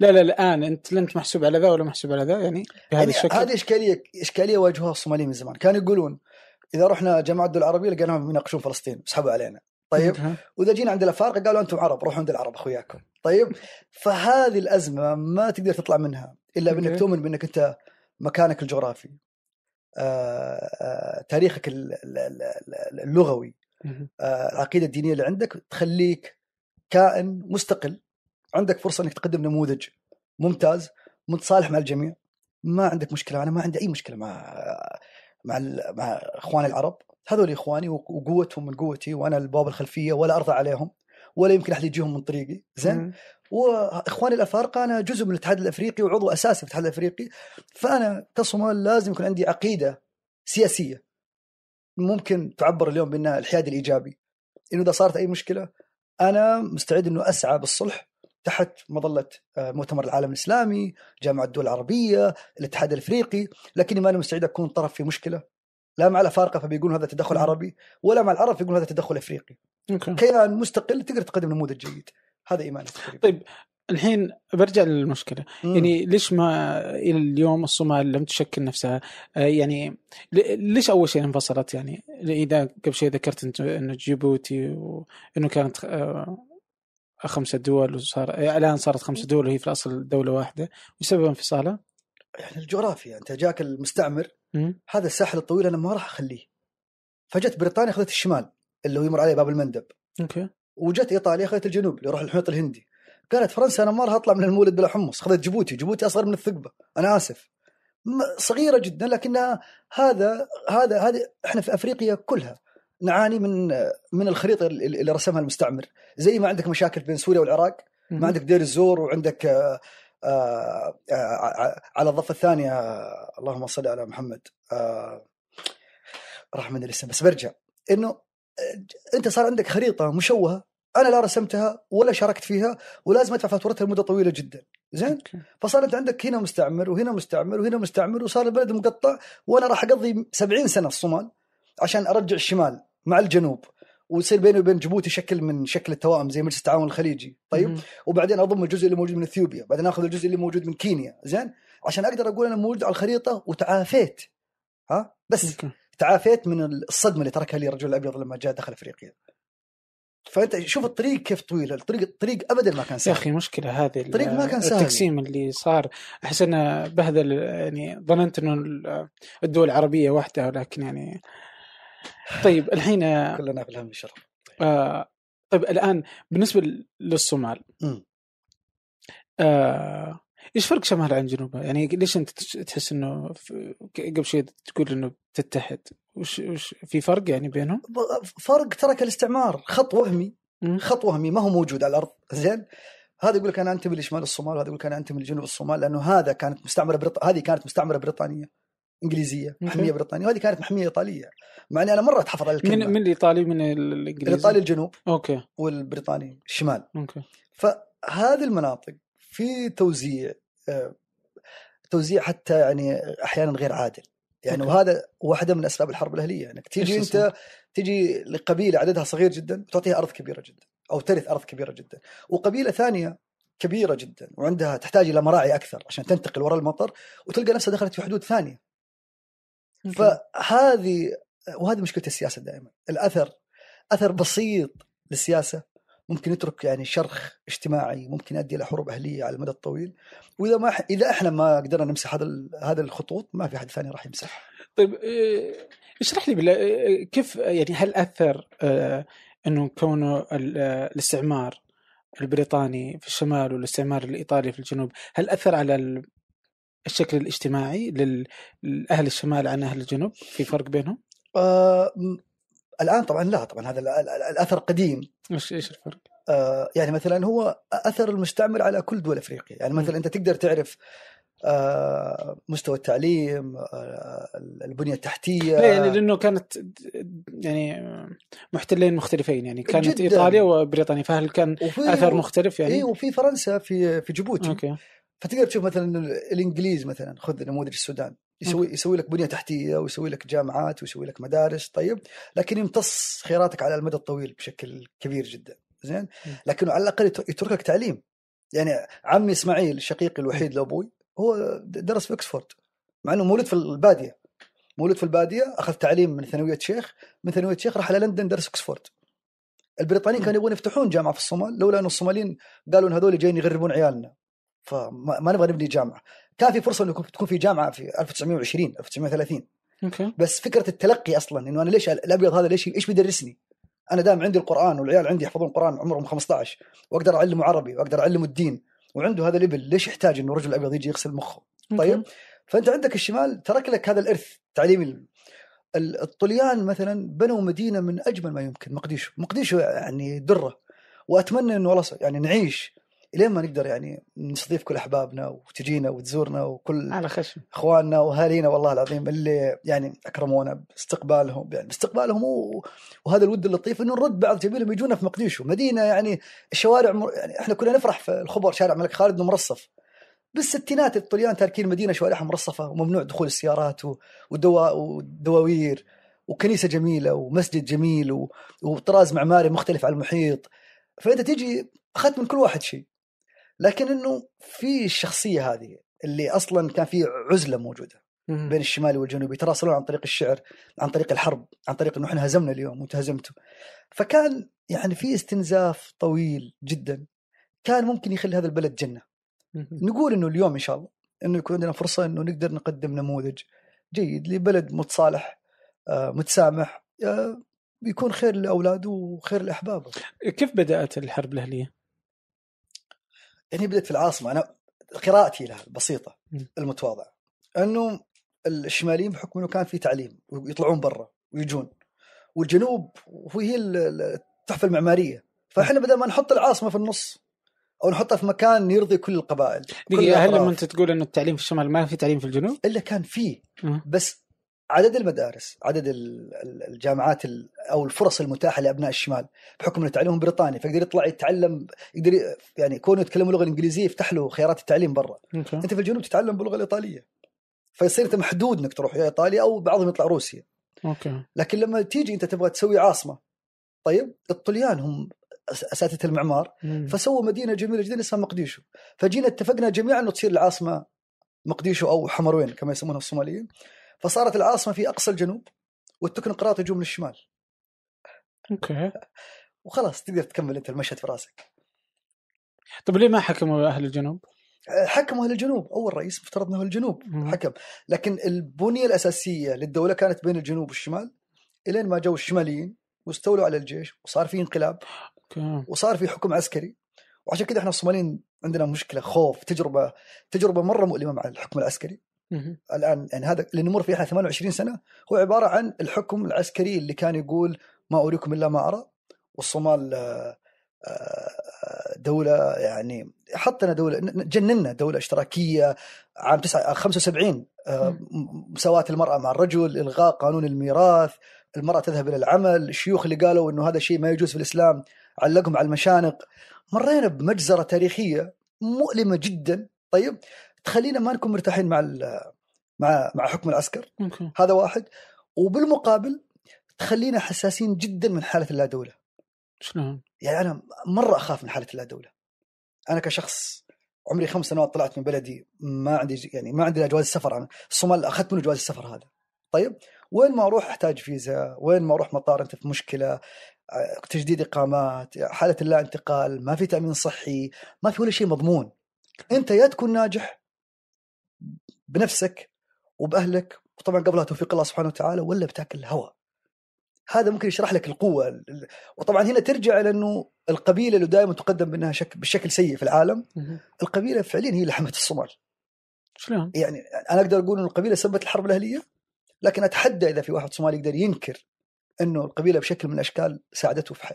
لا لا الآن أنت لا انت محسوب على ذا ولا محسوب على ذا؟ يعني بهذا يعني الشكل. هذه إشكالية إشكالية واجهوها الصوماليين من زمان. كانوا يقولون إذا رحنا جماعة الدول العربية لقيناهم يناقشون فلسطين سحبوا علينا. طيب. وإذا جينا عند الأفارقة قالوا أنتم عرب روحوا عند العرب أخوياكم. طيب؟ فهذه الأزمة ما تقدر تطلع منها إلا بإنك. تؤمن بإنك أنت مكانك الجغرافي. آه، آه، تاريخك ال- ال- ال- اللغوي. آه، العقيدة الدينية اللي عندك تخليك كائن مستقل. عندك فرصة إنك تقدم نموذج ممتاز متصالح مع الجميع. ما عندك مشكلة أنا ما عندي أي مشكلة مع مع مع إخواني العرب. هذول إخواني وقوتهم من قوتي وأنا الباب الخلفية ولا أرضى عليهم ولا يمكن أحد يجيهم من طريقي. زين. وإخواني الأفارقة أنا جزء من الاتحاد الأفريقي وعضو أساسي في الاتحاد الأفريقي. فأنا كصومال لازم يكون عندي عقيدة سياسية ممكن تعبر اليوم بأنها الحياد الإيجابي. إنه إذا صارت أي مشكلة أنا مستعد إنه أسعى بالصلح تحت مظلة آه، مؤتمر العالم الإسلامي، جامعة الدول العربية، الاتحاد الأفريقي، لكني ما أنا مستعد أكون طرف في مشكلة. لا مع الأفارقة فبيقولون هذا تدخل. عربي ولا مع العرب فيقولون هذا تدخل إفريقي. أوكي. كيان مستقل تقدر تقدم نموذج جيد. هذا ايماني تقريبا. طيب الحين برجع للمشكلة. مم. يعني ليش ما إلى اليوم الصومال لم تشكل نفسها؟ آه، يعني ليش أول شيء انفصلت يعني؟ إذا قبل شيء ذكرت انت إنه جيبوتي وإنه كانت آه، خمسة دول وصار آه، الآن صارت خمسة دول وهي في الأصل دولة واحدة وسبب انفصالها؟ يعني الجغرافيا انت جاك المستعمر. هذا الساحل الطويل أنا ما راح أخليه. فجت بريطانيا أخذت الشمال اللي هو يمر عليه باب المندب. أوكي. وجت إيطاليا أخذت الجنوب اللي يروح المحيط الهندي. قالت فرنسا أنا ما راح أطلع من المولد بلا حمص أخذت جيبوتي جيبوتي أصغر من الثقبة. أنا آسف. صغيرة جدا لكنها هذا هذا هذه إحنا في أفريقيا كلها نعاني من من الخريطة اللي رسمها المستعمر. زي ما عندك مشاكل بين سوريا والعراق ما عندك دير الزور وعندك على الضفة الثانية آه، اللهم صل على محمد. آه، راح من الاسم بس برجع. إنه آه، أنت صار عندك خريطة مشوهة أنا لا رسمتها ولا شاركت فيها ولازم أدفع فاتورتها لمدة طويلة جدا. زين. فصار أنت عندك هنا مستعمر وهنا مستعمر وهنا مستعمر وصار البلد مقطع وأنا راح أقضي 70 سنة في الصومال عشان أرجع الشمال مع الجنوب. ويصير بيني وبين جيبوتي شكل من شكل التوائم زي مجلس التعاون الخليجي. طيب؟ مم. وبعدين أضم الجزء اللي موجود من إثيوبيا بعدين آخذ الجزء اللي موجود من كينيا زين؟ عشان أقدر أقول أنا موجود على الخريطة وتعافيت. ها؟ بس تعافيت من الصدمة اللي تركها لي الرجل الأبيض لما جاء دخل أفريقيا. فأنت شوف الطريق كيف طويل الطريق الطريق ابدا ما كان يا سهل. أخي مشكلة هذه الطريق ما كان سهل. التقسيم اللي صار. أحس انه بهذل يعني ظننت أنه ال- الدول العربية واحدة ولكن يعني طيب الحين آه، كلنا في الهم والشرف آه طيب الآن بالنسبة للصومال. آه إيش فرق شمال عن جنوبها؟ يعني ليش أنت تحس إنه قبل شوي تقول إنه تتحد وش, وش في فرق يعني بينهم؟ فرق ترك الاستعمار خط وهمي. خط وهمي ما هو موجود على الأرض زين هذا يقول لك أنا أنتمي لشمال الصومال وهذا يقول لك أنا أنتمي لجنوب الصومال لأنه هذا كانت مستعمرة بريط... هذه كانت مستعمرة بريطانية إنجليزية محميه بريطانية وهذه كانت محميه إيطالية مع إني أنا مرة أتحفظ على الكلمة. من من الإيطالي من الإنجليزي؟ الإيطالي الجنوب. أوكي. والبريطاني الشمال. أوكي. فهذه المناطق في توزيع آه، توزيع حتى يعني أحيانا غير عادل. يعني أوكي. وهذا واحدة من أسباب الحرب الأهلية. إنك تيجي إيش انت تجي لقبيلة عددها صغير جدا وتعطيها أرض كبيرة جدا أو ترث أرض كبيرة جدا. وقبيلة ثانية كبيرة جدا وعندها تحتاج إلى مراعي أكثر عشان تنتقل وراء المطر وتلقى نفسها دخلت في حدود ثانية. فهذه وهذه مشكلة السياسة دائما. الأثر أثر بسيط للسياسة. ممكن يترك يعني شرخ اجتماعي ممكن يؤدي إلى حروب أهلية على المدى الطويل. وإذا ما إذا إحنا ما قدرنا نمسح هذا ال- هذا الخطوط ما في أحد ثاني راح يمسح. طيب إيه، اشرح لي بالله إيه، كيف يعني هل أثر آه، إنه كونه ال- آه، الاستعمار البريطاني في الشمال والاستعمار الإيطالي في الجنوب هل أثر على الشكل الاجتماعي لأهل الشمال عن أهل الجنوب في فرق بينهم؟ آه الآن طبعا لا طبعا هذا ال- ال- الأثر قديم إيش إيش الفرق؟ آه يعني مثلا هو أثر المستعمر على كل دول أفريقيا يعني مثلا أنت تقدر تعرف آه مستوى التعليم آه البنية التحتية لا يعني لأنه كانت يعني محتلين مختلفين يعني كانت جداً. إيطاليا وبريطانيا فهل كان أثر مختلف يعني يعني؟ اي وفي فرنسا في في جيبوتي أوكي فتقدر تشوف مثلا الإنجليز مثلا خذ نموذج السودان يسوي يسوي لك بنية تحتية ويسوي لك جامعات ويسوي لك مدارس طيب. لكن يمتص خيراتك على المدى الطويل بشكل كبير جدا زين؟ لكنه على الأقل يت- يترك لك تعليم. يعني عمي إسماعيل الشقيق الوحيد لابوي هو درس في اوكسفورد مع إنه مولود في البادية. مولود في البادية أخذ تعليم من ثانوية شيخ من ثانوية شيخ راح على لندن درس اوكسفورد البريطانيين كانوا يبغون يفتحون جامعة في الصومال لولا إن الصوماليين قالوا إن هذول جايين يغربون عيالنا. فما ما نبغى نبني جامعة. كان في فرصة إنه تكون في جامعة في 1920 1930 أوكي. بس فكرة التلقي أصلا إنه أنا ليش الأبيض هذا ليش إيش بيدرسني؟ أنا دام عندي القرآن والعيال عندي يحفظون القران عمرهم 15 وأقدر أعلمه عربي وأقدر أعلمه الدين. وعنده هذا الابل ليش يحتاج إنه رجل ابيض يجي يغسل مخه؟ طيب؟ فأنت عندك الشمال ترك لك هذا الإرث تعليمي ال- الطليان مثلا بنوا مدينة من أجمل ما يمكن مقديشو مقديشو يعني درة. وأتمنى إنه والله يعني نعيش إلين ما نقدر يعني نستضيف كل أحبابنا وتجينا وتزورنا وكل على خشم. إخواننا وأهالينا والله العظيم اللي يعني أكرمونا باستقبالهم. يعني باستقبالهم وهذا الود اللطيف إنه نرد بعض جميلهم يجونا في مقديشو. مدينة يعني الشوارع مر... يعني إحنا كنا نفرح في الخبر شارع الملك خالد إنه مرصف. بالستينات الطليان تاركين المدينة شوارعها مرصفة وممنوع دخول السيارات ودوا ودواوير وكنيسة جميلة ومسجد جميل و- وطراز معماري مختلف عن المحيط. فأنت تيجي أخذت من كل واحد شيء. لكن إنه في الشخصية هذه اللي أصلا كان في عزلة موجودة. بين الشمالي والجنوبي يتراصلون عن طريق الشعر عن طريق الحرب عن طريق إنه إحنا هزمنا اليوم وانت فكان يعني في استنزاف طويل جدا كان ممكن يخلي هذا البلد جنة. نقول إنه اليوم إن شاء الله إنه يكون عندنا فرصة إنه نقدر نقدم نموذج جيد لبلد متصالح آه، متسامح آه، بيكون خير لأولاده وخير لأحبابه كيف بدأت الحرب الأهلية؟ يعني بدأت في العاصمة أنا قراءتي لها البسيطه مم. المتواضعه أنه الشماليين بحكم إنه كان في تعليم ويطلعون برا ويجون والجنوب وهي ال- ال- التحفة المعمارية فإحنا بدل ما نحط العاصمة في النص أو نحطها في مكان يرضي كل القبائل دقيقة هل. لما أنت تقول إنه التعليم في الشمال ما في تعليم في الجنوب؟ إلا كان فيه. بس عدد المدارس عدد ال- ال- الجامعات ال- أو الفرص المتاحة لأبناء الشمال بحكم إنه تعليمهم بريطاني فيقدر يطلع يتعلم يقدر يعني كونه يتكلم اللغة الإنجليزية يفتح له خيارات التعليم برا. أوكي. أنت في الجنوب تتعلم باللغة الإيطالية فيصير أنت محدود إنك تروح يا إيطاليا أو بعضهم يطلع روسيا. أوكي. لكن لما تيجي أنت تبغى تسوي عاصمة طيب الطليان هم أساتذة المعمار مم. فسووا مدينة جميلة جدا اسمها مقديشو. فجينا اتفقنا جميعا انه تصير العاصمة مقديشو أو حمروين كما يسمونها الصوماليين. فصارت العاصمة في أقصى الجنوب والتكنقراط يجوا من الشمال. أوكي. وخلاص تقدر تكمل أنت المشهد في رأسك. طيب ليه ما حكموا أهل الجنوب؟ حكموا أهل الجنوب. أول رئيس مفترض إنه الجنوب مم. حكم. لكن البنية الأساسية للدولة كانت بين الجنوب والشمال. إلين ما جو الشماليين واستولوا على الجيش وصار في انقلاب أوكي. وصار في حكم عسكري. وعشان كذا إحنا الصوماليين عندنا مشكلة خوف تجربة تجربة مرة مؤلمة مع الحكم العسكري. الآن يعني هذا اللي نمر فيه إحنا 28 سنة هو عبارة عن الحكم العسكري اللي كان يقول ما أريكم إلا ما أرى. والصومال آه، آه، دولة يعني حطنا دولة جننا دولة اشتراكية عام 9 75 آه، مساواة المرأة مع الرجل إلغاء قانون الميراث المرأة تذهب إلى العمل الشيوخ اللي قالوا إنه هذا شيء ما يجوز في الإسلام علقهم على المشانق. مرينا بمجزرة تاريخية مؤلمة جدا. طيب تخلينا ما نكون مرتاحين مع ال- مع مع حكم العسكر. أوكي. هذا واحد. وبالمقابل تخلينا حساسين جدا من حالة اللا دوله شلون؟ يعني أنا مرة أخاف من حالة اللا دوله أنا كشخص عمري خمس سنوات طلعت من بلدي ما عندي يعني ما عندي جواز السفر أنا الصومال أخذت منه جواز السفر هذا. طيب وين ما أروح أحتاج فيزا وين ما أروح مطار أنت في مشكلة آه، تجديد إقامات حالة اللا انتقال ما في تأمين صحي ما في ولا شيء مضمون. أنت يا تكون ناجح بنفسك وبأهلك وطبعا قبلها توفيق الله سبحانه وتعالى ولا بتاكل الهواء هذا ممكن يشرح لك القوة ال- وطبعا هنا ترجع إلى انه القبيلة اللي دائما تقدم بانها شك بالشكل سيء في العالم. القبيلة فعليا هي اللي حمت الصومال شلون؟ يعني أنا أقدر أقول إنه القبيلة سبت الحرب الأهلية لكن أتحدى إذا في واحد صومالي يقدر ينكر إنه القبيلة بشكل من الأشكال ساعدته في ح...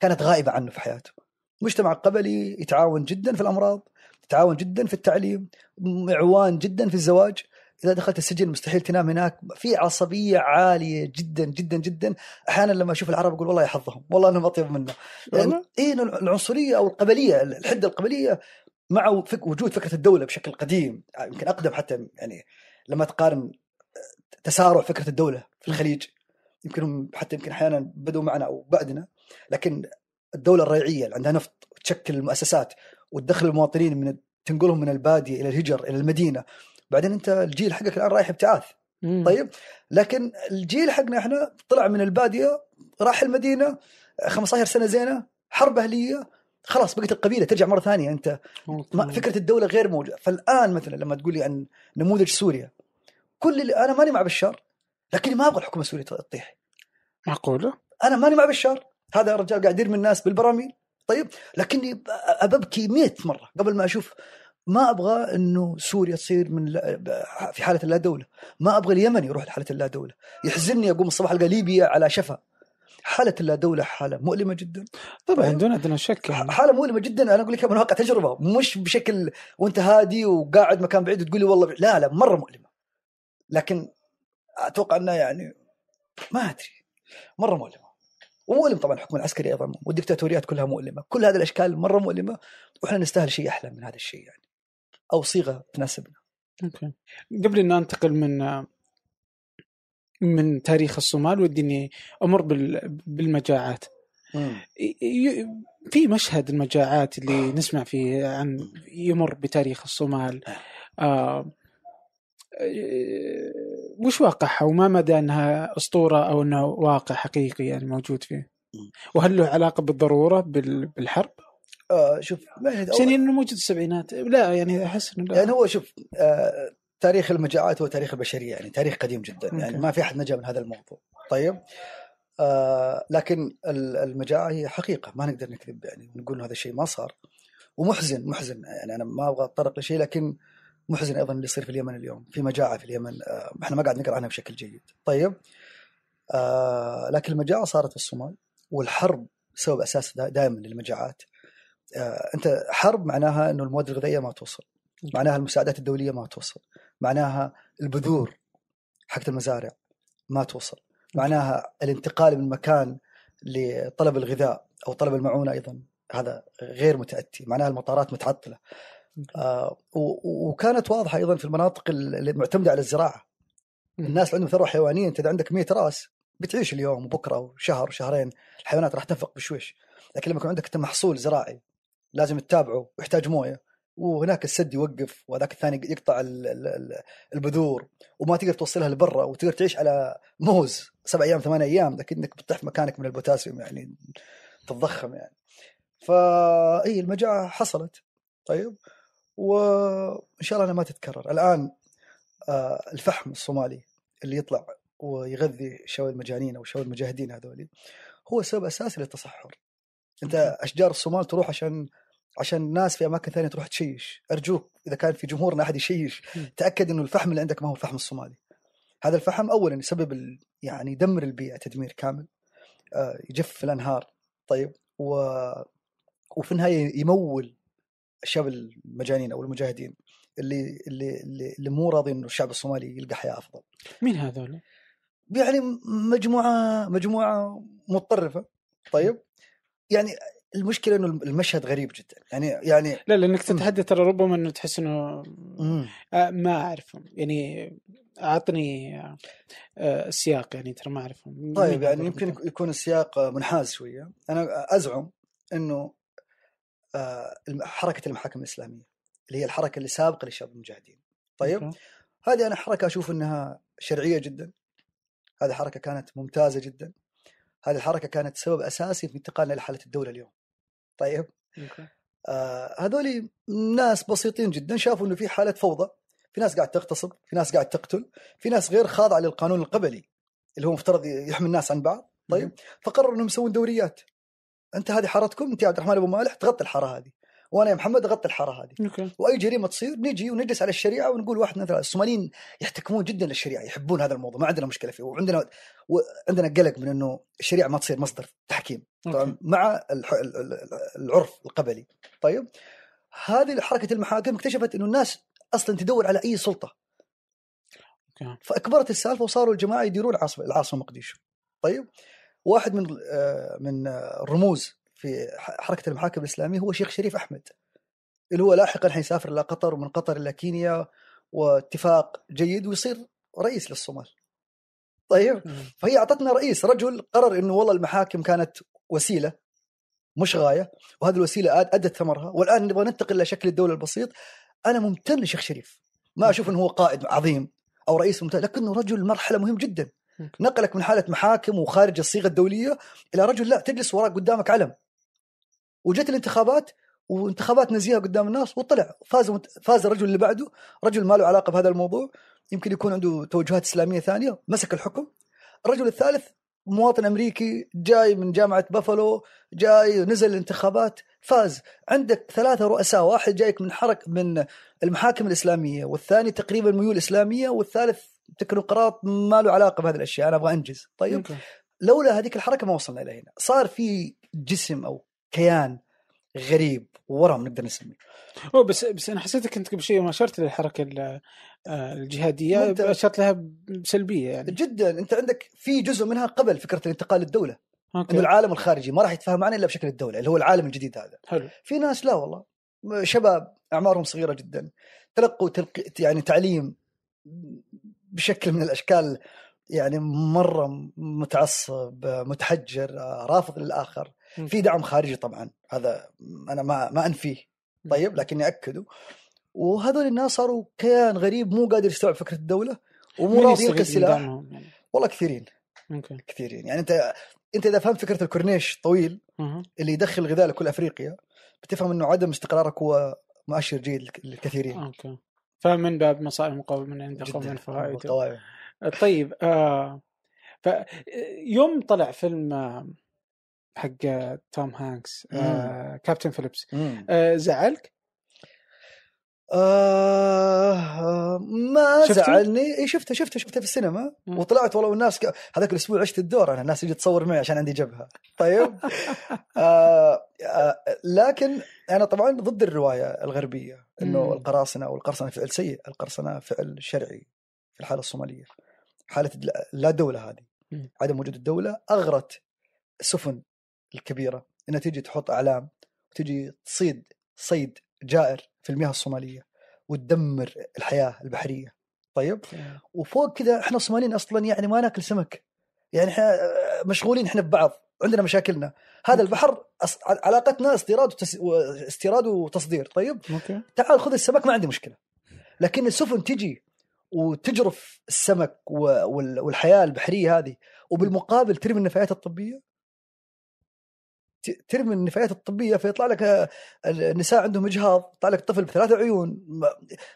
كانت غائبة عنه في حياته. مجتمع قبلي يتعاون جدا في الأمراض، يتعاون جدا في التعليم، معوان جدا في الزواج، إذا دخلت السجن مستحيل تنام هناك، في عصبية عالية جدا جدا جدا، أحيانا لما أشوف العرب أقول والله يا حظهم، والله أنهم أطيب منا. يعني إنه العنصرية أو القبلية الحدة القبلية مع فك وجود فكرة الدولة بشكل قديم. يمكن أقدم حتى يعني لما تقارن تسارع فكرة الدولة في الخليج. يمكن هم حتى يمكن أحيانا بدوا معنا أو بعدنا. لكن الدولة الريعية اللي عندها نفط وتشكل المؤسسات وتدخل المواطنين من تنقلهم من البادية إلى الهجر إلى المدينة. بعدين أنت الجيل حقك الآن رايح ابتعاث. طيب؟ لكن الجيل حقنا إحنا طلع من البادية راح المدينة 15 سنة زينة حرب أهلية خلاص بقت القبيلة ترجع مرة ثانية أنت. ما. فكرة الدولة غير موجودة. فالآن مثلا لما تقول لي عن نموذج سوريا كل اللي أنا ماني مع بشار لكني ما أبغى الحكومة السورية تطيح. معقولة؟ أنا ماني مع بشار. هذا الرجال قاعد يرمي الناس بالبراميل. طيب لكني أببكي 100 مرة قبل ما أشوف ما أبغى إنه سوريا تصير من في حالة اللا دوله ما أبغى اليمن يروح لحالة اللا دوله يحزنني أقوم الصباح ألقى ليبيا على شفا حالة اللا دوله حالة مؤلمة جدا طبعا طيب. دون ادنى شك يعني. حالة مؤلمة جدا أنا أقول لك من واقع تجربة مش بشكل وأنت هادي وقاعد مكان بعيد وتقول لي والله. لا لا مرة مؤلمة لكن أتوقع إنها يعني ما أدري مرة مؤلمة ومؤلم طبعا الحكم العسكري أيضا والدكتاتوريات كلها مؤلمة. كل هذه الأشكال مرة مؤلمة وإحنا نستاهل شيء أحلى من هذا الشيء يعني أو صيغة تناسبنا. أوكي. قبل أن أنتقل من من تاريخ الصومال ودي إني أمر بال- بالمجاعات. في مشهد المجاعات اللي نسمع فيه عن يمر بتاريخ الصومال آه آه، وش واقعها وما مدى أنها أسطورة أو أنه واقع حقيقي يعني موجود فيه. وهل له علاقة بالضرورة بال- بالحرب؟ آه شوف بس يعني إنه موجود السبعينات لا يعني أحس إنه. يعني هو شوف آه تاريخ المجاعات هو تاريخ البشرية يعني تاريخ قديم جدا يعني أوكي. ما في أحد نجا من هذا الموضوع طيب آه لكن ال- المجاعة هي حقيقة ما نقدر نكذب يعني نقول هذا الشيء ما صار ومحزن محزن يعني أنا ما أبغى أتطرق لشيء لكن محزن أيضا اللي يصير في اليمن اليوم في مجاعه في اليمن آه إحنا ما قاعد نقرأ عنها بشكل جيد. طيب آه لكن المجاعة صارت في الصومال والحرب سبب أساس دائما للمجاعات. آه أنت حرب معناها إنه المواد الغذائية ما توصل معناها المساعدات الدولية ما توصل معناها البذور حقت المزارع ما توصل معناها الانتقال من مكان لطلب الغذاء أو طلب المعونة أيضا هذا غير متأتي معناها المطارات متعطلة. آه وكانت واضحة أيضا في المناطق اللي معتمدة على الزراعة. الناس عندهم ثروة حيوانية أنت إذا عندك 100 راس بتعيش اليوم وبكرة وشهر وشهرين الحيوانات راح تنفق بشويش. لكن لما يكون عندك محصول زراعي لازم تتابعه ويحتاج موية وهناك السد يوقف وهذاك الثاني يقطع ال- ال- ال- البذور وما تقدر توصلها لبرا وتقدر تعيش على موز سبع أيام ثمان أيام لكنك بتطيح مكانك من البوتاسيوم يعني تتضخم يعني. فهاي المجاعة حصلت. طيب. وإن شاء الله أنها ما تتكرر. الآن آه، الفحم الصومالي اللي يطلع ويغذي شوي المجانين أو شوي المجاهدين هذولي هو سبب أساسي للتصحر. أنت أشجار الصومال تروح عشان عشان الناس في أماكن ثانية تروح تشيش. أرجوك إذا كان في جمهورنا أحد يشيش. تأكد إنه الفحم اللي عندك ما هو الفحم الصومالي. هذا الفحم اولا يسبب ال- يعني يدمر البيئة تدمير كامل. آه، يجف الأنهار. طيب و وفي النهاية يمول الشباب المجانين أو المجاهدين اللي اللي اللي, اللي مو راضي إنه الشعب الصومالي يلقى حياة أفضل. مين هذول؟ يعني مجموعة مجموعة متطرفه طيب؟ يعني المشكلة إنه المشهد غريب جدا. يعني يعني لا لأنك تتحدث ترى ربما إنه تحس إنه. آه، ما أعرفهم. يعني أعطني آه، آه، السياق يعني ترى ما أعرفهم. طيب يعني يمكن؟ يكون السياق منحاز شوية. أنا أزعم إنه حركة المحاكم الإسلامية اللي هي الحركة اللي سابقة للشباب المجاهدين. طيب. هذه أنا حركة أشوف إنها شرعية جدا. هذه حركة كانت ممتازة جدا. هذه الحركة كانت سبب أساسي في انتقالنا لحاله الدولة اليوم. طيب. آه هذول ناس بسيطين جدا شافوا إنه في حالة فوضى. في ناس قاعد تغتصب في ناس قاعد تقتل في ناس غير خاضعة للقانون القبلي اللي هو مفترض يحمي الناس عن بعض. طيب فقرروا إنهم يسوون دوريات. أنت هذه حارتكم أنت يا عبد الرحمن أبو مالح تغطي الحارة هذه وأنا يا محمد أغطي الحارة هذه. أوكي. وأي جريمة تصير نجي ونجلس على الشريعة ونقول واحد اثنين ثلاثة. الصوماليين يحتكمون جدا للشريعة يحبون هذا الموضوع ما عندنا مشكلة فيه. وعندنا وعندنا قلق من إنه الشريعة ما تصير مصدر تحكيم. طبعا أوكي. مع ال- العرف القبلي. طيب؟ هذه حركة المحاكم اكتشفت إنه الناس أصلا تدور على أي سلطة. أوكي. فأكبرت السالفة وصاروا الجماعة يديرون العاصمة العاصمة مقديشو. طيب؟ واحد من آه، من آه، الرموز في حركة المحاكم الإسلامية هو شيخ شريف أحمد اللي هو لاحقا حيسافر إلى قطر ومن قطر إلى كينيا واتفاق جيد ويصير رئيس للصومال طيب. فهي أعطتنا رئيس رجل قرر إنه والله المحاكم كانت وسيلة مش غاية وهذه الوسيلة أدت ثمرها والآن نبغى ننتقل إلى شكل الدولة البسيط أنا ممتن لشيخ شريف ما أشوف إنه هو قائد عظيم أو رئيس ممتاز لكنه رجل مرحلة مهم جدا. نقلك من حالة محاكم وخارج الصيغة الدولية إلى رجل لا تجلس وراك قدامك علم. وجت الانتخابات وانتخابات نزيهة قدام الناس وطلع. فاز فاز الرجل اللي بعده. رجل ما له علاقة بهذا الموضوع. يمكن يكون عنده توجهات إسلامية ثانية. مسك الحكم. الرجل الثالث مواطن أمريكي جاي من جامعة بافلو جاي نزل الانتخابات فاز. عندك ثلاثة رؤساء واحد جايك من حرك من المحاكم الإسلامية والثاني تقريبا ميول إسلامية والثالث تكنوقراط ما له علاقة بهذه الأشياء أنا أبغى أنجز. طيب أوكي. لولا هذيك الحركة ما وصلنا إلى هنا. صار في جسم أو كيان غريب ورم نقدر نسميه. هو بس بس أنا حسيتك أنت قبل شوي يوم أشرت للحركة آه، الجهادية أشرت لها بسلبية يعني. جدا. أنت عندك في جزء منها قبل فكرة الانتقال للدولة. إنه أوكي العالم الخارجي ما راح يتفاهم معنا إلا بشكل الدولة اللي هو العالم الجديد هذا. حلو. في ناس لا والله. شباب أعمارهم صغيرة جدا. تلقوا تلقي يعني تعليم بشكل من الأشكال يعني مرة متعصب متحجر رافض للآخر. في دعم خارجي طبعا هذا أنا ما ما أنفيه. طيب لكني أكده. وهذول الناس صاروا كيان غريب مو قادر يستوعب فكرة الدولة ومو راضي يلقي السلاح يعني؟ والله كثيرين. أوكي. كثيرين. يعني أنت أنت إذا فهمت فكرة الكورنيش طويل أها. اللي يدخل الغذاء لكل أفريقيا بتفهم إنه عدم استقرارك هو مؤشر جيد لك- للكثيرين. أوكي. فمن باب مصائب قوم عند قوم فوائد. طيب آه ف يوم طلع فيلم آه، حق آه، توم هانكس آه كابتن فيليبس. آه زعلك؟ زعلني. إي شفته شفته شفته في السينما. مم. وطلعت والله والناس ك... هذاك الأسبوع عشت الدور أنا الناس تجي تصور معي عشان عندي جبهة. طيب؟ آه آه لكن أنا طبعا ضد الرواية الغربية إنه. القراصنة أو القرصنة فعل سيء القرصنة فعل شرعي في الحالة الصومالية. حالة لا دولة هذه مم. عدم وجود الدولة أغرت السفن الكبيرة. إنها تجي تحط أعلام وتجي تصيد صيد جائر في المياه الصومالية وتدمر الحياة البحرية. طيب. وفوق كذا إحنا الصوماليين أصلا يعني ما ناكل سمك. يعني إحنا مشغولين إحنا ببعض عندنا مشاكلنا. هذا البحر أص... علاقتنا استيراد وتس... استيراد وتصدير. طيب؟ أوكي. تعال خذ السمك ما عندي مشكلة. لكن السفن تجي وتجرف السمك. والحياة البحرية هذه وبالمقابل ترمي النفايات الطبية ترمي النفايات الطبية فيطلع لك آه، النساء عندهم إجهاض يطلع لك طفل بثلاثة عيون.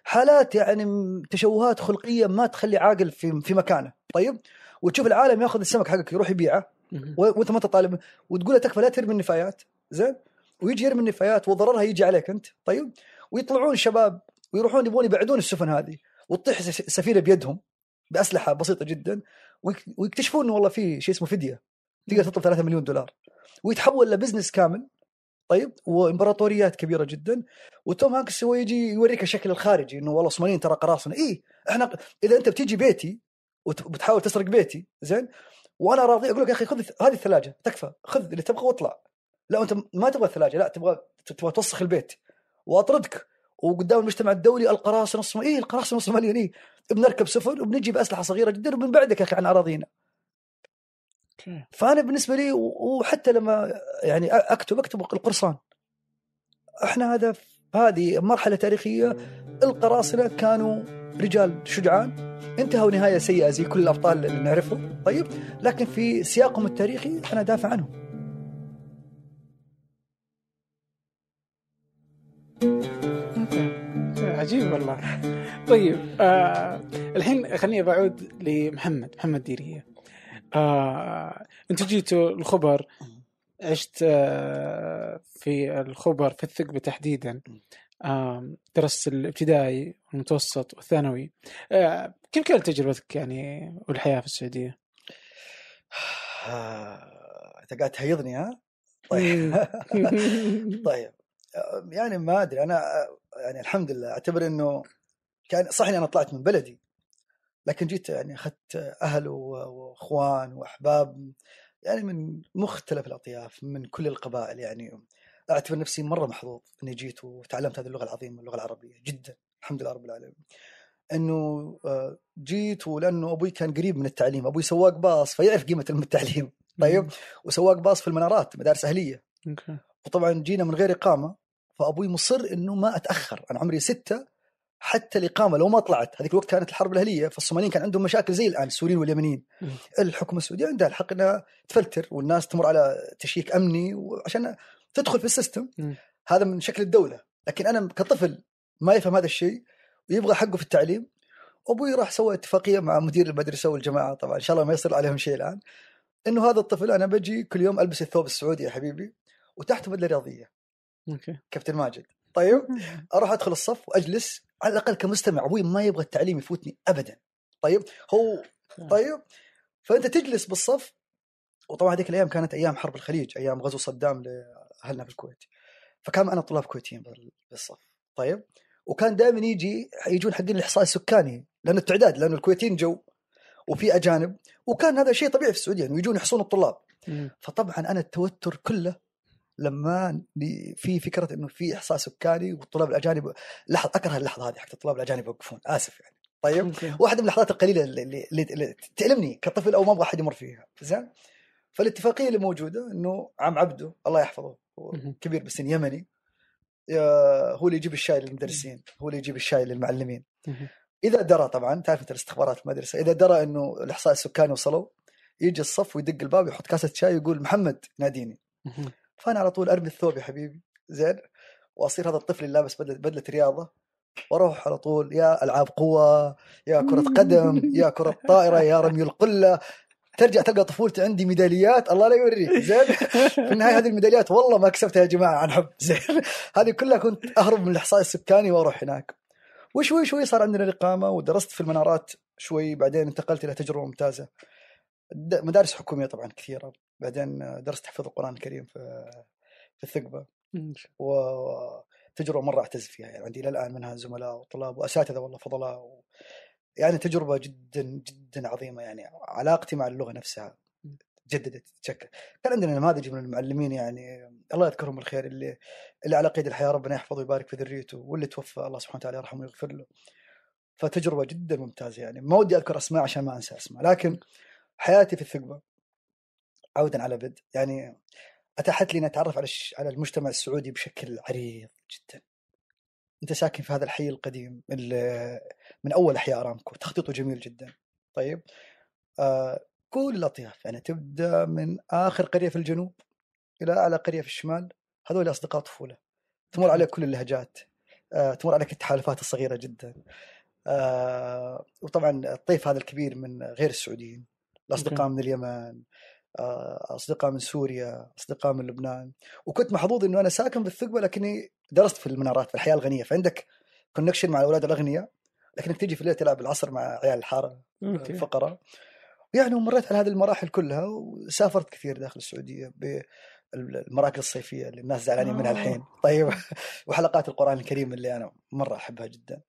حالات يعني تشوهات خلقية ما تخلي عاقل في في مكانه. طيب؟ وتشوف العالم ياخذ السمك حقك يروح يبيعه. وانت ما تطالب. وتقول له تكفى لا ترمي النفايات. زين؟ ويجي يرمي النفايات وضررها يجي عليك أنت. طيب؟ ويطلعون شباب ويروحون يبغون يبعدون السفن هذه. وتطيح سفينة بيدهم بأسلحة بسيطة جدا. ويك- ويكتشفون إنه والله في شيء اسمه فدية. تقدر تطلب 3 مليون دولار. ويتحول ل business كامل. طيب وإمبراطوريات كبيرة جدا. وتوم هانكس هو يجي يوريك الشكل الخارجي إنه والله الصوماليين ترى قراصنة. اي إحنا إذا أنت بتيجي بيتي وبتحاول تسرق بيتي زين وأنا راضي أقول لك يا أخي خذ هذه الثلاجة تكفى خذ اللي تبغى واطلع. لا أنت ما تبغى الثلاجة لا تبغى تبغى توسخ البيت. وأطردك. وقدام المجتمع الدولي القراصنة الصوماليين إيه القراصنة الصوماليين إيه بنركب سفن وبنجي بأسلحة صغيرة جدا وبنبعدك يا أخي عن أراضينا. فأنا بالنسبة لي وحتى لما يعني أكتب أكتب القرصان. إحنا هذا هذه مرحلة تاريخية. القراصنة كانوا رجال شجعان. انتهوا نهاية سيئة زي كل الأبطال اللي نعرفهم. طيب لكن في سياقهم التاريخي أنا دافع عنهم. عجيب والله. طيب آه الحين خليني بعود لمحمد. محمد ديريه آه أنتوا جيتوا الخبر عشت آه في الخبر في الثقبه تحديدا. آه درست الابتدائي والمتوسط والثانوي. آه كيف كانت تجربتك يعني والحياة في السعودية؟ أنت قاعد تهيضني ها؟ طيب. طيب. يعني ما أدري أنا يعني الحمد لله أعتبر إنه كان صح إني أنا طلعت من بلدي لكن جيت يعني أخذت أهل وأخوان وأحباب يعني من مختلف الأطياف من كل القبائل يعني. أعتبر نفسي مرة محظوظ إني جيت وتعلمت هذه اللغة العظيمة اللغة العربية جدا الحمد لله رب العالمين. إنه آه، جيت ولأنه أبوي كان قريب من التعليم أبوي سواق باص فيعرف قيمة التعليم طيب؟ وسواق باص في المنارات مدارس أهلية. وطبعا جينا من غير إقامة فأبوي مصر إنه ما أتأخر أنا عمري ستة حتى الإقامة لو ما طلعت هذيك الوقت كانت الحرب الأهلية فالصوماليين كان عندهم مشاكل زي الآن السوريين واليمنيين. الحكومة السعودية عندها الحق إنها تفلتر والناس تمر على تشيك أمني وعشان تدخل في ال system. هذا من شكل الدولة. لكن أنا كطفل ما يفهم هذا الشيء ويبغى حقه في التعليم. أبوي راح سوى اتفاقية مع مدير المدرسة والجماعة طبعا إن شاء الله ما يصير عليهم شيء الآن. إنه هذا الطفل أنا بجي كل يوم ألبس الثوب السعودي يا حبيبي وتحته بدلة رياضية. okay. كابتن ماجد. طيب أروح أدخل الصف وأجلس. على الأقل كمستمع أبوي ما يبغى التعليم يفوتني ابدا. طيب؟ هو طيب؟ فأنت تجلس بالصف وطبعا هذيك الأيام كانت أيام حرب الخليج أيام غزو صدام لأهلنا في الكويت فكان معنا طلاب كويتيين بال- بالصف. طيب؟ وكان دائما يجي يجون حقين الاحصاء السكاني لأنه التعداد لأنه الكويتيين جو وفي أجانب. وكان هذا شيء طبيعي في السعودية إنه يجون يحصون الطلاب. مم. فطبعا أنا التوتر كله لما في فكرة إنه في إحصاء سكاني والطلاب الأجانب لحظة اكره اللحظة هذه حق الطلاب الأجانب يوقفون آسف يعني طيب. واحدة من اللحظات القليلة اللي, اللي, اللي, تألمني كطفل أو ما أبغى أحد يمر فيها زين فالاتفاقية اللي موجودة إنه عم عبده الله يحفظه. كبير بالسن يمني هو اللي يجيب الشاي للمدرسين هو اللي يجيب الشاي للمعلمين. إذا درى طبعا تعرف أنت الاستخبارات المدرسة إذا درى إنه الإحصاء السكاني وصلوا يجي الصف ويدق الباب يحط كاسة شاي ويقول محمد ناديني. فأنا على طول أرمي الثوب يا حبيبي زين وأصير هذا الطفل اللي لابس بدله بدلة رياضة وأروح على طول يا ألعاب قوة يا كرة قدم يا كرة طائرة يا رمي القلة ترجع تلقى طفولتي عندي ميداليات الله لا يوريك زين؟ في النهاية هذه الميداليات والله ما كسبتها يا جماعة عن حب زين؟ هذه كلها كنت أهرب من الاحصاء السكاني وأروح هناك. وشوي شوي صار عندنا الإقامة ودرست في المنارات شوي بعدين انتقلت إلى تجربة ممتازة. مدارس حكومية طبعا كثيرة بعدين درست حفظ القرآن الكريم في في الثقبة. وتجربة مرة أعتز فيها يعني عندي إلى الآن منها زملاء وطلاب وأساتذة والله فضلاء و... يعني تجربة جدا جدا عظيمة يعني علاقتي مع اللغة نفسها تجددت تشكل. كان عندنا نماذج من المعلمين يعني الله يذكرهم بالخير اللي اللي على قيد الحياة ربنا يحفظه ويبارك في ذريته واللي توفى الله سبحانه وتعالى يرحمه ويغفر له. فتجربة جدا ممتازة يعني ما ودي أذكر أسماء عشان ما أنسى أسماء لكن حياتي في الثقبه عودا على بد يعني أتاحت لي ان أتعرف على على المجتمع السعودي بشكل عريض جدا. أنت ساكن في هذا الحي القديم من أول أحياء أرامكو. تخطيطه جميل جدا. طيب آه كل الأطياف يعني تبدأ من آخر قرية في الجنوب إلى أعلى قرية في الشمال. هذول أصدقاء طفولة. تمر عليك كل اللهجات. آه تمر عليك التحالفات الصغيرة جدا. آه وطبعا الطيف هذا الكبير من غير السعوديين. الاصدقاء من اليمن آه، أصدقاء من سوريا أصدقاء من لبنان. وكنت محظوظ إنه أنا ساكن بالثقبة لكني درست في المنارات في الحياة الغنية. فعندك connection مع الأولاد الأغنياء لكنك تجي في الليل تلعب العصر مع عيال الحارة okay. الفقراء. يعني ومريت على هذه المراحل كلها وسافرت كثير داخل السعودية بالمراكز الصيفية اللي الناس زعلانين منها آه. الحين. طيب وحلقات القرآن الكريم اللي أنا مرة أحبها جدا.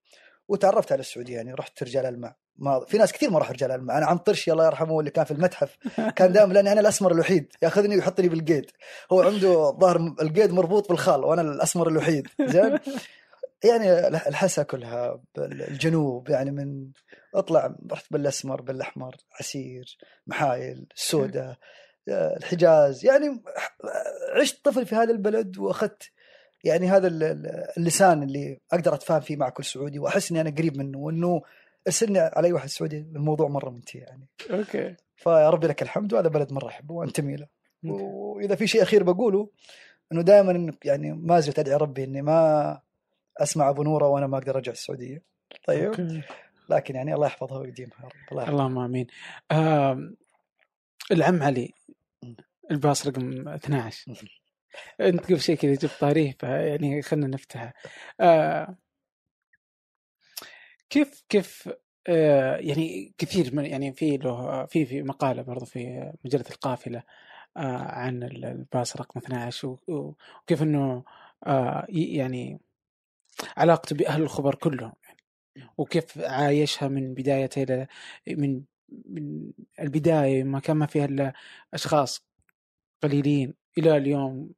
وتعرفت على السعودية يعني رحت رجال الماء. ما في ناس كثير ما راحوا رجال الماء أنا عم طرشي الله يرحمه اللي كان في المتحف. كان دائما لأني أنا الأسمر الوحيد ياخذني ويحطني بالقيد هو عنده ظهر القيد مربوط بالخال وأنا الأسمر الوحيد. زين؟ يعني الحسا كلها الجنوب يعني من اطلع رحت بالأسمر بالأحمر عسير محايل السوداء الحجاز. يعني عشت طفل في هذا البلد وأخذت يعني هذا ال- ال- اللسان اللي أقدر أتفاهم فيه مع كل سعودي وأحس إني أنا قريب منه وإنه أرسلني على أي واحد سعودي الموضوع مرة منتهي يعني. okay. فيا ربي لك الحمد وهذا بلد مرة أحبه وأنتمي له. وإذا في شيء أخير بقوله إنه دائما يعني ما زلت أدعي ربي إني ما أسمع أبو نورة وأنا ما أقدر أرجع السعودية. طيب. okay. لكن يعني الله يحفظها ويديمها يا رب. الله اللهم آمين. آم، العم علي. الباص رقم 12 أنت قبل شيء كذا جبت طاريه يعني خلينا نفتحه. آه كيف كيف آه يعني كثير من يعني في له في في مقالة برضو في مجلة القافلة آه عن ال- الباص رقم 12 و- و- وكيف إنه آه يعني علاقته بأهل الخبر كلهم يعني وكيف عايشها من بدايته إلى من من البداية ما كان ما فيها إلا أشخاص قليلين إلى اليوم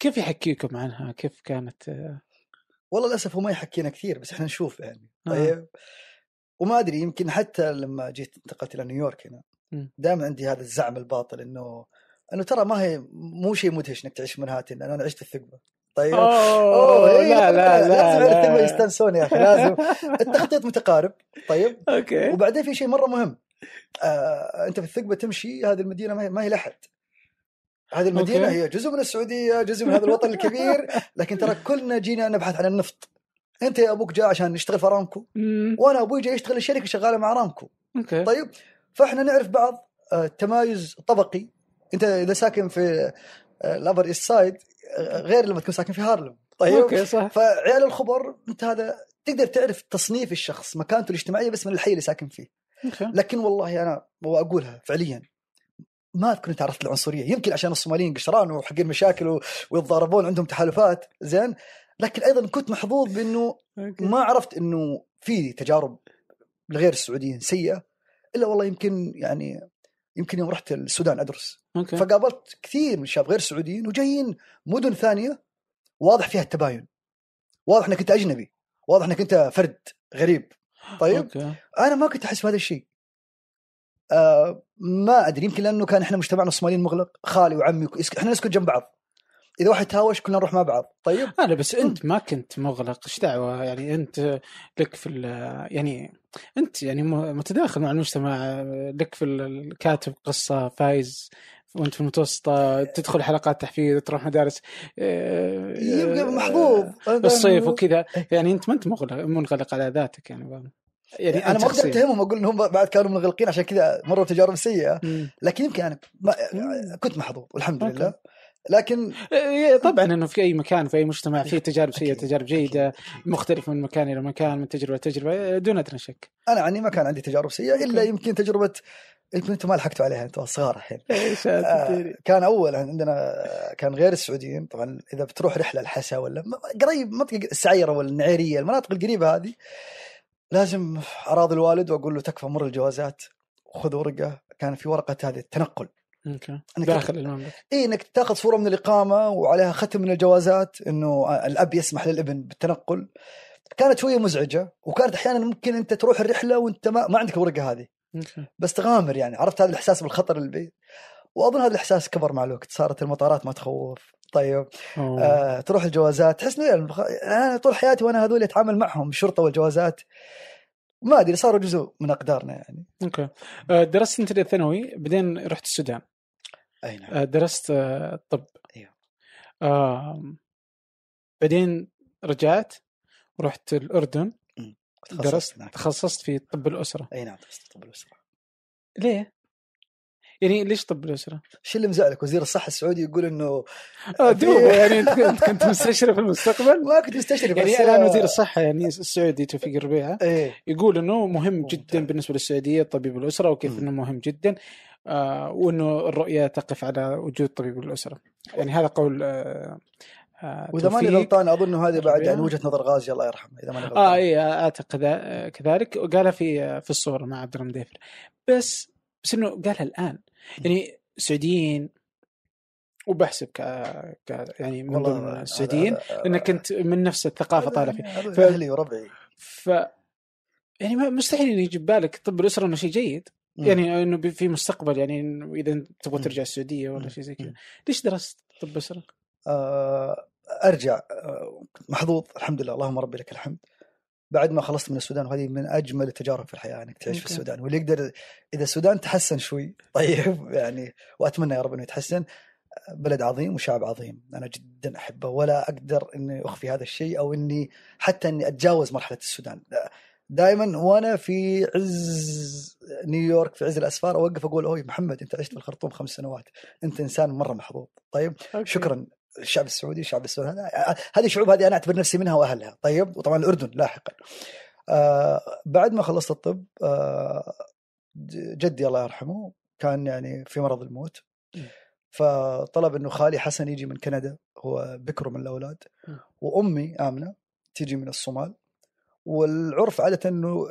كيف يحكيكم عنها؟ كيف كانت والله للأسف هو ما يحكينا كثير بس إحنا نشوف يعني. آه. طيب وما أدري يمكن حتى لما جيت انتقلت إلى نيويورك هنا. دائما عندي هذا الزعم الباطل إنه إنه ترى ما هي مو شيء مدهش إنك تعيش في منهاتن أنا عشت في الثقبة. طيب؟ أوه إيه، لا لا لازم لا, الثقبة لا. يستانسون يا أخي لازم. التخطيط متقارب طيب؟ okay. وبعدين في شيء مرة مهم. آه أنت في الثقبة تمشي هذه المدينة ما هي, ما هي لحد هذه المدينة okay. هي جزء من السعودية جزء من هذا الوطن الكبير لكن ترى كلنا جينا نبحث عن النفط. أنت يا أبوك جاء عشان يشتغل في ارامكو. وأنا أبوي جاي يشتغل الشركة شغالة مع ارامكو okay. طيب فإحنا نعرف بعض آه، تمايز طبقي. أنت إذا ساكن في ال Upper East Side غير لما تكون ساكن في هارلم. طيب okay صح. فعيال الخبر أنت هذا تقدر تعرف تصنيف الشخص مكانته الاجتماعية بس من الحي اللي ساكن فيه. لكن والله أنا واقولها فعليا. ما أذكر إني تعرضت للعنصرية يمكن عشان الصوماليين قشران وحقين مشاكل ويتضاربون عندهم تحالفات. زين. لكن أيضا كنت محظوظ بأنه okay. ما عرفت إنه في تجارب لغير السعوديين سيئة. إلا والله يمكن يعني يمكن يوم رحت السودان أدرس. okay. فقابلت كثير من الشباب غير سعوديين وجايين مدن ثانية واضح فيها التباين. واضح إنك أنت أجنبي. واضح إنك أنت فرد غريب. طيب؟ okay. أنا ما كنت أحس بهذا الشيء. آه ما أدري يمكن لأنه كان إحنا مجتمعنا الصوماليين مغلق خالي وعمي وك- إحنا نسكن جنب بعض. إذا واحد تهاوش كلنا نروح مع بعض. طيب؟ لا بس أنت ما كنت مغلق إيش دعوة؟ يعني أنت لك في يعني أنت يعني متداخل مع المجتمع لك في ال- الكاتب قصة فايز وأنت في المتوسطة تدخل حلقات تحفيظ تروح مدارس آه، يبقى محظوظ. بالصيف وكذا. يعني أنت ما أنت مغلق منغلق على ذاتك يعني. يعني أنا أنت ما أقدر. اتهمهم أقول إنهم بعد كانوا منغلقين عشان كذا مروا تجارب سيئة مم. لكن يمكن أنا ما كنت محظوظ والحمد okay. لله لكن إيه، طبعا إنه في أي مكان في أي مجتمع في تجارب سيئة أكيد. تجارب جيدة أكيد. مختلف من مكان إلى مكان من تجربة لتجربه دون أدنى شك أنا عني ما كان عندي تجارب سيئة إلا. يمكن تجربة يمكن أنتم ما لحقتوا عليها أنتم صغار الحين آه، كان أول عندنا كان غير السعوديين طبعا إذا بتروح رحلة الحسا ولا قريب منطقة السعيرة ولا النعيريه المناطق القريبة هذه لازم أراضي الوالد وأقول له تكفى مر الجوازات وخذ ورقة. كان في ورقة هذه التنقل. أوكي. داخل المملكة. اي إنك تاخذ صورة من الإقامة وعليها ختم من الجوازات إنه الأب يسمح للابن بالتنقل. كانت شوية مزعجة وكانت أحيانا ممكن أنت تروح الرحلة وأنت ما, ما عندك الورقة هذه. بس تغامر يعني عرفت هذا الإحساس بالخطر البعيد وأظن هذا الإحساس كبر مع الوقت صارت المطارات ما تخوف. طيب أوه. آه تروح الجوازات تحس إنه المخ- أنا طول حياتي وأنا هذول أتعامل معهم الشرطه والجوازات. ما أدري صاروا جزء من أقدارنا يعني. أوكي. آه، درست أنت الثانوي بعدين رحت السودان. أي نعم. آه، درست آه، طب. أيوه. آم، بعدين رجعت ورحت الأردن. تخصصت درست هناك. تخصصت في طب الأسرة. أي نعم درست طب الأسرة. ليه؟ يعني ليش طب الأسرة؟ إيش اللي مزعلك وزير الصحة السعودي يقول إنه آه، دوب يعني أنت كنت- مستشرف في المستقبل ما كنت مستشرف يعني الآن آه، وزير الصحة يعني السعودي توفيق الربيعه إيه يقول إنه مهم. جدا بالنسبة للسعودية طبيب الأسرة وكيف. إنه مهم جدا آه وإنه الرؤية تقف على وجود طبيب الأسرة يعني هذا قول آه آه وإذا ماني. غلطان أظن هذه بعد يعني. وجهة نظر غازي الله يرحمه إذا ماني غلطان آه اي اعتقد كذلك وقالها في في الصورة مع عبد الرحمن ديفر بس بس إنه قالها الآن يعني سعوديين وبحسب ك... ك... يعني من ضمن السعوديين لانك أنت من نفس الثقافة طالع فيه يعني ف- أهلي وربعي ف يعني ما- مستحيل إنه يجي ببالك طب الأسرة إنه شيء جيد. يعني إنه في مستقبل يعني إذا تبغى. ترجع السعودية ولا. شيء زي كذا. ليش درست طب أسرة؟ آه، أرجع آه، محظوظ الحمد لله اللهم ربي لك الحمد بعد ما خلصت من السودان وهذه من أجمل التجارب في الحياة إنك تعيش في. السودان. واللي يقدر إذا السودان تحسن شوي طيب يعني وأتمنى يا رب إنه يتحسن بلد عظيم وشعب عظيم. أنا جدا أحبه ولا أقدر إني أخفي هذا الشيء أو إني حتى إني أتجاوز مرحلة السودان. دائما وأنا في عز نيويورك في عز الأسفار أوقف أقول أوي محمد أنت عشت في الخرطوم خمس سنوات أنت إنسان مرة محظوظ طيب أوكي. شكرا. الشعب السعودي الشعب السعودي. هذا هذه الشعوب هذه أنا أعتبر نفسي منها وأهلها. طيب وطبعا الأردن لاحقا. آه بعد ما خلصت الطب آه جدي الله يرحمه كان يعني في مرض الموت. فطلب إنه خالي حسن يجي من كندا هو بكره من الأولاد. وأمي آمنة تيجي من الصومال. والعرف عادة إنه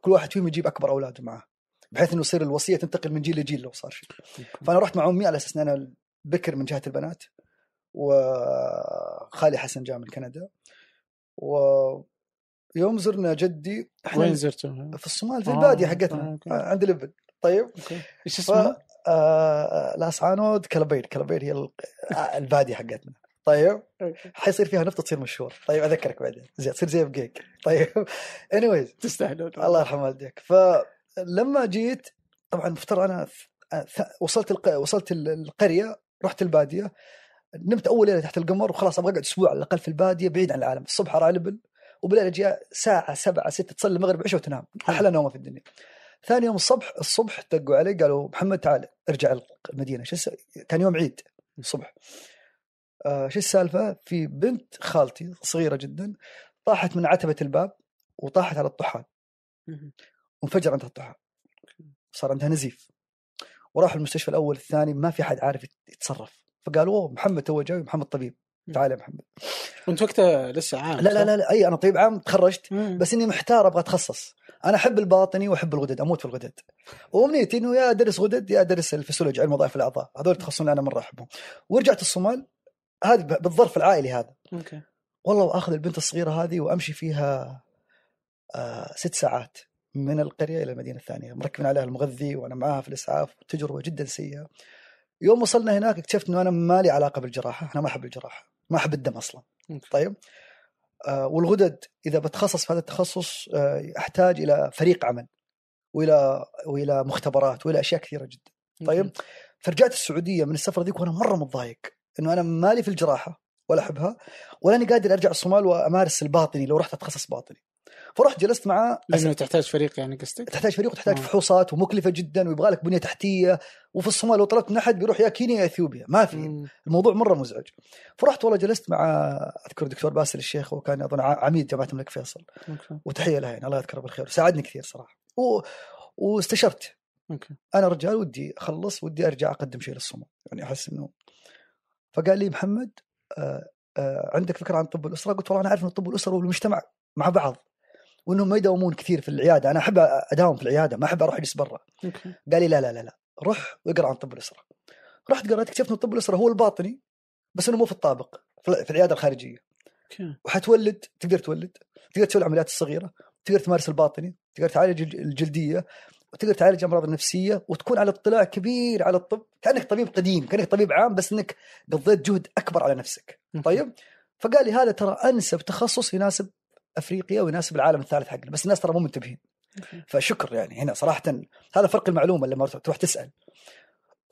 كل واحد فيهم يجيب أكبر اولاده معه بحيث إنه يصير الوصية تنتقل من جيل لجيل لو صار شيء. فأنا رحت مع أمي على أساس إن أنا البكر من جهة البنات. وخالي حسن جاء من كندا ويوم زرنا جدي إحنا وين زرتوا؟ في الصومال في آه، البادية آه، حقتنا. آه، عند لبن طيب؟ okay. إيش ف اسمها؟ آه، لاس عانود كلبير. كلبير هي ال- آه، البادية حقتنا. طيب. حيصير فيها نفط تصير مشهور. طيب أذكرك بعدين. زين تصير زي بقيك. طيب؟ انيويز تستاهلون. الله يرحم والديك. فلما جيت طبعا مفترض أنا وصلت الق... وصلت ال- القرية رحت البادية. نمت أول ليلة تحت القمر وخلاص أبغى أقعد أسبوع على الأقل في البادية بعيد عن العالم. الصبح اراعي لبل وبالليل أجي ساعه سبعة ستة تصلي المغرب عشاء وتنام. أحلى نومة في الدنيا. ثاني يوم الصبح الصبح دقوا علي قالوا محمد تعال ارجع المدينة. شو كان يوم عيد الصبح. آه شو السالفة؟ في بنت خالتي صغيرة جدا طاحت من عتبة الباب وطاحت على الطحال. وانفجر عندها الطحال. صار عندها نزيف. وراح المستشفى الأول الثاني ما في حد عارف يتصرف. فقالوا أوه محمد تو جاي محمد طبيب. تعال يا محمد. وانت وقتها لسه عام لا لا؟ لا, لا أي أنا طبيب عام تخرجت. بس إني محتار أبغى أتخصص. أنا أحب الباطني وأحب الغدد أموت في الغدد. وأمنيتي إنه يا أدرس غدد يا أدرس الفسيولوجيا علم وظائف الأعضاء. هذول التخصصين اللي أنا مرة أحبهم. ورجعت الصومال هذا بالظرف العائلي هذا. أوكي. والله وآخذ البنت الصغيرة هذه وأمشي فيها آه ست ساعات من القرية إلى المدينة الثانية مركبين عليها المغذي وأنا معاها في الإسعاف تجربة جدا سيئة. يوم وصلنا هناك اكتشفت إنه أنا ما لي علاقة بالجراحة. أنا ما أحب الجراحة. ما أحب الدم أصلا. طيب؟ آه والغدد إذا بتخصص في هذا التخصص آه أحتاج إلى فريق عمل وإلى وإلى مختبرات وإلى أشياء كثيرة جدا. طيب؟ فرجعت السعودية من السفره ذيك وأنا مرة متضايق إنه أنا مالي في الجراحة ولا أحبها ولا قادر أرجع الصومال وأمارس الباطني لو رحت أتخصص باطني. فرحت جلست معاه لأنه تحتاج فريق يعني قصدك؟ تحتاج فريق وتحتاج آه. فحوصات ومكلفة جدا ويبغى لك بنية تحتية وفي الصومال لو طلبت من أحد بيروح يا كينيا يا إثيوبيا. ما في. مم. الموضوع مرة مزعج. فرحت والله جلست مع أذكر دكتور باسل الشيخ وكان أظن عميد جامعة الملك فيصل. okay. وتحية له يعني الله يذكره بالخير. ساعدني كثير صراحة. و... واستشرت. okay. أنا رجال ودي أخلص ودي أرجع أقدم شيء للصومال. يعني أحس إنه فقال لي محمد آه آه عندك فكرة عن طب الأسرة؟ قلت والله أنا عارف إن طب الأسرة والمجتمع مع بعض. وإنهم ما يداومون كثير في العيادة. أنا أحب أداوم في العيادة ما أحب أروح اجلس برا قال لي لا لا لا لا روح واقرأ عن طب الإسرة. رحت قرأت اكتشفت إن طب الإسرة هو الباطني بس إنه مو في الطابق في العيادة الخارجية. وحتولد تقدر تولد تقدر تسوي العمليات الصغيرة تقدر تمارس الباطني تقدر تعالج الج- الجلدية وتقدر تعالج الامراض النفسية وتكون على اطلاع كبير على الطب كأنك طبيب قديم كأنك طبيب عام بس إنك قضيت جهد أكبر على نفسك. طيب؟ فقال لي هذا ترى أنسب تخصص يناسب أفريقيا ويناسب العالم الثالث حقنا. بس الناس ترى مو منتبهين. فشكر يعني هنا صراحة. هذا فرق المعلومة لما تروح تسأل.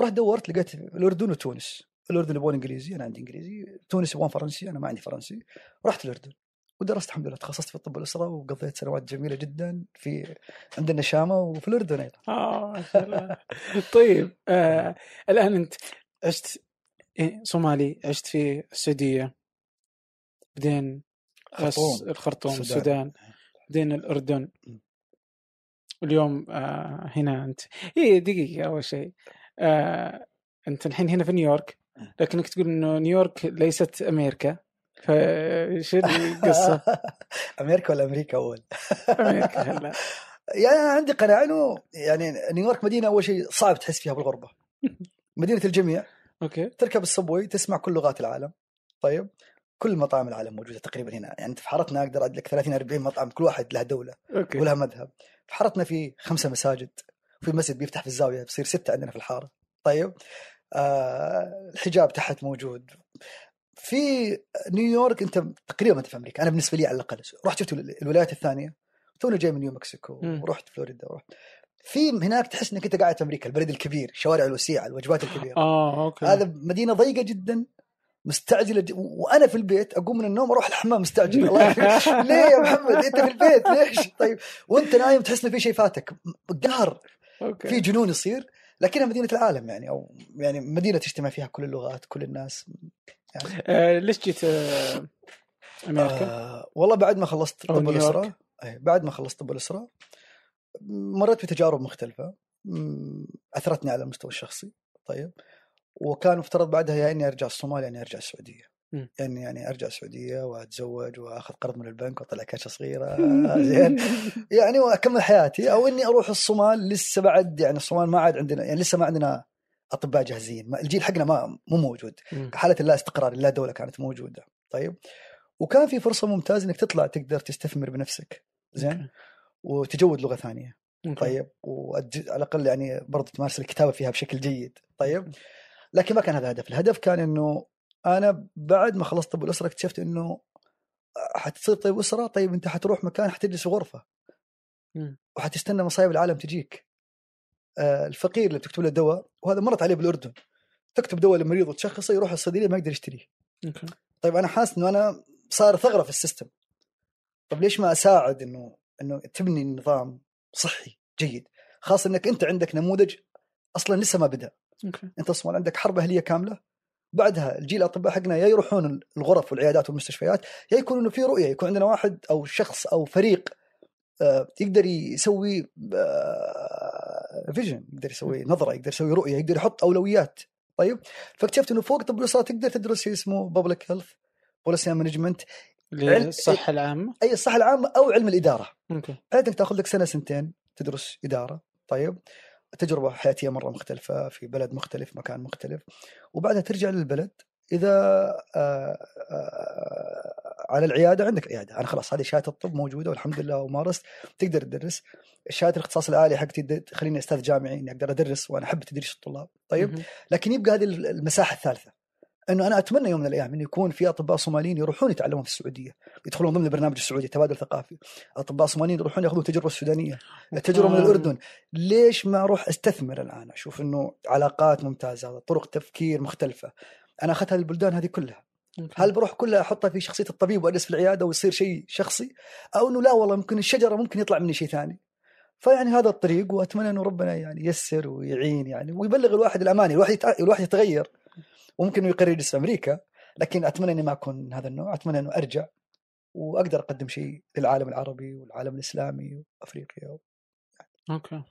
رحت دورت لقيت الأردن وتونس. الأردن يبغون إنجليزي أنا عندي إنجليزي. تونس يبغون فرنسي أنا ما عندي فرنسي. رحت الأردن. ودرست الحمد لله. تخصصت في طب الاسره وقضيت سنوات جميلة جدا في عند النشامة وفي الأردن أيضا. آه طيب آه الآن أنت عشت إيه، صومالي عشت في السعودية. بعدين الس- الخرطوم السودان. بعدين الأردن. اليوم آه هنا أنت. اي دقيقة أول شيء. آه أنت الحين هنا في نيويورك لكنك تقول إنه نيويورك ليست أمريكا. فايش القصة؟ أمريكا ولا أمريكا أول؟ أمريكا هلا. يعني أنا عندي قناعة إنه يعني نيويورك مدينة أول شيء صعب تحس فيها بالغربة. مدينة الجميع. okay. تركب ال subway تسمع كل لغات العالم. طيب. كل مطاعم العالم موجودة تقريبا هنا. يعني أنت في حارتنا أقدر اعد لك 30 40 مطعم كل واحد له دولة okay. ولها مذهب. في حارتنا في خمسة مساجد في مسجد بيفتح في الزاوية بيصير ستة عندنا في الحارة. طيب آه الحجاب تحت موجود. في نيويورك أنت تقريبا انت في أمريكا أنا بالنسبة لي على الأقل. رحت شفت الولايات الثانية. تونا جاي من نيو مكسيكو. ورحت فلوريدا ورحت. في هناك تحس إنك أنت قاعد في أمريكا البلد الكبير الشوارع الوسيعة الوجبات الكبيرة. آه أوكي. هذا مدينة ضيقة جدا. مستعجلة ج... وأنا في البيت أقوم من النوم أروح الحمام مستعجل. الله. ليه يا محمد؟ أنت في البيت ليش؟ طيب وأنت نايم تحس ان في شيء فاتك. قهر. في جنون يصير لكنها مدينة العالم يعني أو يعني مدينة تجتمع فيها كل اللغات كل الناس. يعني. آه ليش جيت آه أمريكا؟ آه والله بعد ما خلصت طب. الأسرة. أي بعد ما خلصت طب الأسرة مريت بتجارب مختلفة. أثرتني على المستوى الشخصي. طيب. وكان مفترض بعدها يا إني أرجع الصومال يا أني أرجع السعودية. يعني يعني أرجع السعودية وأتزوج وأخذ قرض من البنك وأطلع كاشة صغيرة. زين. يعني وأكمل حياتي. أو إني أروح الصومال لسه بعد يعني الصومال ما عاد عندنا يعني لسه ما عندنا أطباء جاهزين. الجيل حقنا ما مو موجود. حالة اللا استقرار اللا دولة كانت موجودة. طيب. وكان في فرصة ممتازة إنك تطلع تقدر تستثمر بنفسك. زين. وتجود لغة ثانية. طيب. وعلى الأقل يعني برضه تمارس الكتابة فيها بشكل جيد. طيب. لكن ما كان هذا الهدف الهدف كان إنه أنا بعد ما خلصت طب الاسره اكتشفت إنه حتصير طبيب أسرة طيب أنت حتروح مكان حتجلس في غرفة. وحتستنى مصايب العالم تجيك. آه، الفقير اللي بتكتب له دواء وهذا مرت عليه بالأردن. تكتب دواء لمريض وتشخصه يروح الصيدلية ما يقدر يشتريه. طيب أنا حاسس إنه أنا صار ثغرة في السيستم. طب ليش ما أساعد إنه إنه تبني نظام صحي جيد؟ خاصة إنك أنت عندك نموذج أصلا لسه ما بدأ. أوكي. أنت أصلا عندك حرب أهلية كاملة. بعدها الجيل الأطباء حقنا يا يروحون الغرف والعيادات والمستشفيات يا يكون انه في رؤية يكون عندنا واحد أو شخص أو فريق آه، يقدر يسوي vision يقدر يسوي نظرة يقدر يسوي رؤية يقدر يحط أولويات. طيب فاكتشفت إنه فوق طب الاسره تقدر تدرس شيء اسمه public health policy management للصحه العامة؟ أي الصحة العامة أو علم الإدارة. أوكي. تاخذ لك سنة سنتين تدرس إدارة. طيب تجربة حياتية مرة مختلفة في بلد مختلف مكان مختلف. وبعدها ترجع للبلد. إذا آه، آه، على العيادة عندك عيادة. أنا خلاص هذه شهادة الطب موجودة والحمد لله ومارست. تقدر تدرس. شهادة الاختصاص العالي حقتي تخليني أستاذ جامعي إني أقدر أدرس وأنا أحب تدريس الطلاب. طيب. لكن يبقى هذه المساحة الثالثة. أنه أنا أتمنى يوم من الأيام انه يكون في أطباء صوماليين يروحون يتعلمون في السعودية يدخلون ضمن البرنامج السعودي تبادل ثقافي. أطباء صوماليين يروحون يأخذون التجربه السودانيه التجربة من. الأردن. ليش ما أروح أستثمر الآن؟ أشوف إنه علاقات ممتازة طرق تفكير مختلفة. أنا أخذت هذه البلدان هذه كلها. هل بروح كلها أحطها في شخصية الطبيب وأجلس في العيادة ويصير شيء شخصي؟ أو إنه لا والله ممكن الشجرة ممكن يطلع مني شيء ثاني. فيعني هذا الطريق وأتمنى إنه ربنا يعني ييسر ويعين يعني ويبلغ الواحد الاماني الواحد. الواحد يتغير. وممكن يقرر يجلس في أمريكا لكن أتمنى إني ما أكون هذا النوع أتمنى إنه أرجع وأقدر أقدم شيء للعالم العربي والعالم الإسلامي وأفريقيا أوكي.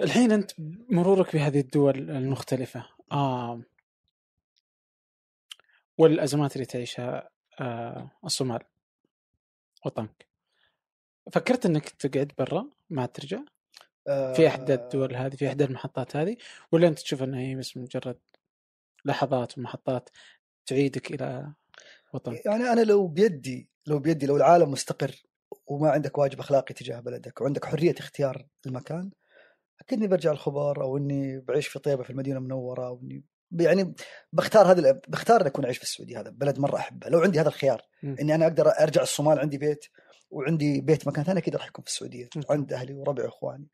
الحين أنت مرورك بهذه الدول المختلفة. آه. والأزمات اللي تعيشها آه الصومال وطنك. فكرت إنك تقعد برا ما ترجع؟ في إحدى الدول هذه في إحدى المحطات هذه ولا أنت تشوف أنها هي بس مجرد لحظات ومحطات تعيدك إلى وطنك يعني أنا لو بيدي لو بيدي لو العالم مستقر وما عندك واجب أخلاقي تجاه بلدك وعندك حرية اختيار المكان أكيد إني برجع الخبر أو إني بعيش في طيبة في المدينة المنورة أو إني يعني بختار هذا بختار اني أكون اعيش في السعودية هذا بلد مرة أحبه لو عندي هذا الخيار مم. إني أنا أقدر أرجع الصومال عندي بيت وعندي بيت مكان ثاني أكيد راح يكون في السعودية. عند أهلي وربعي واخواني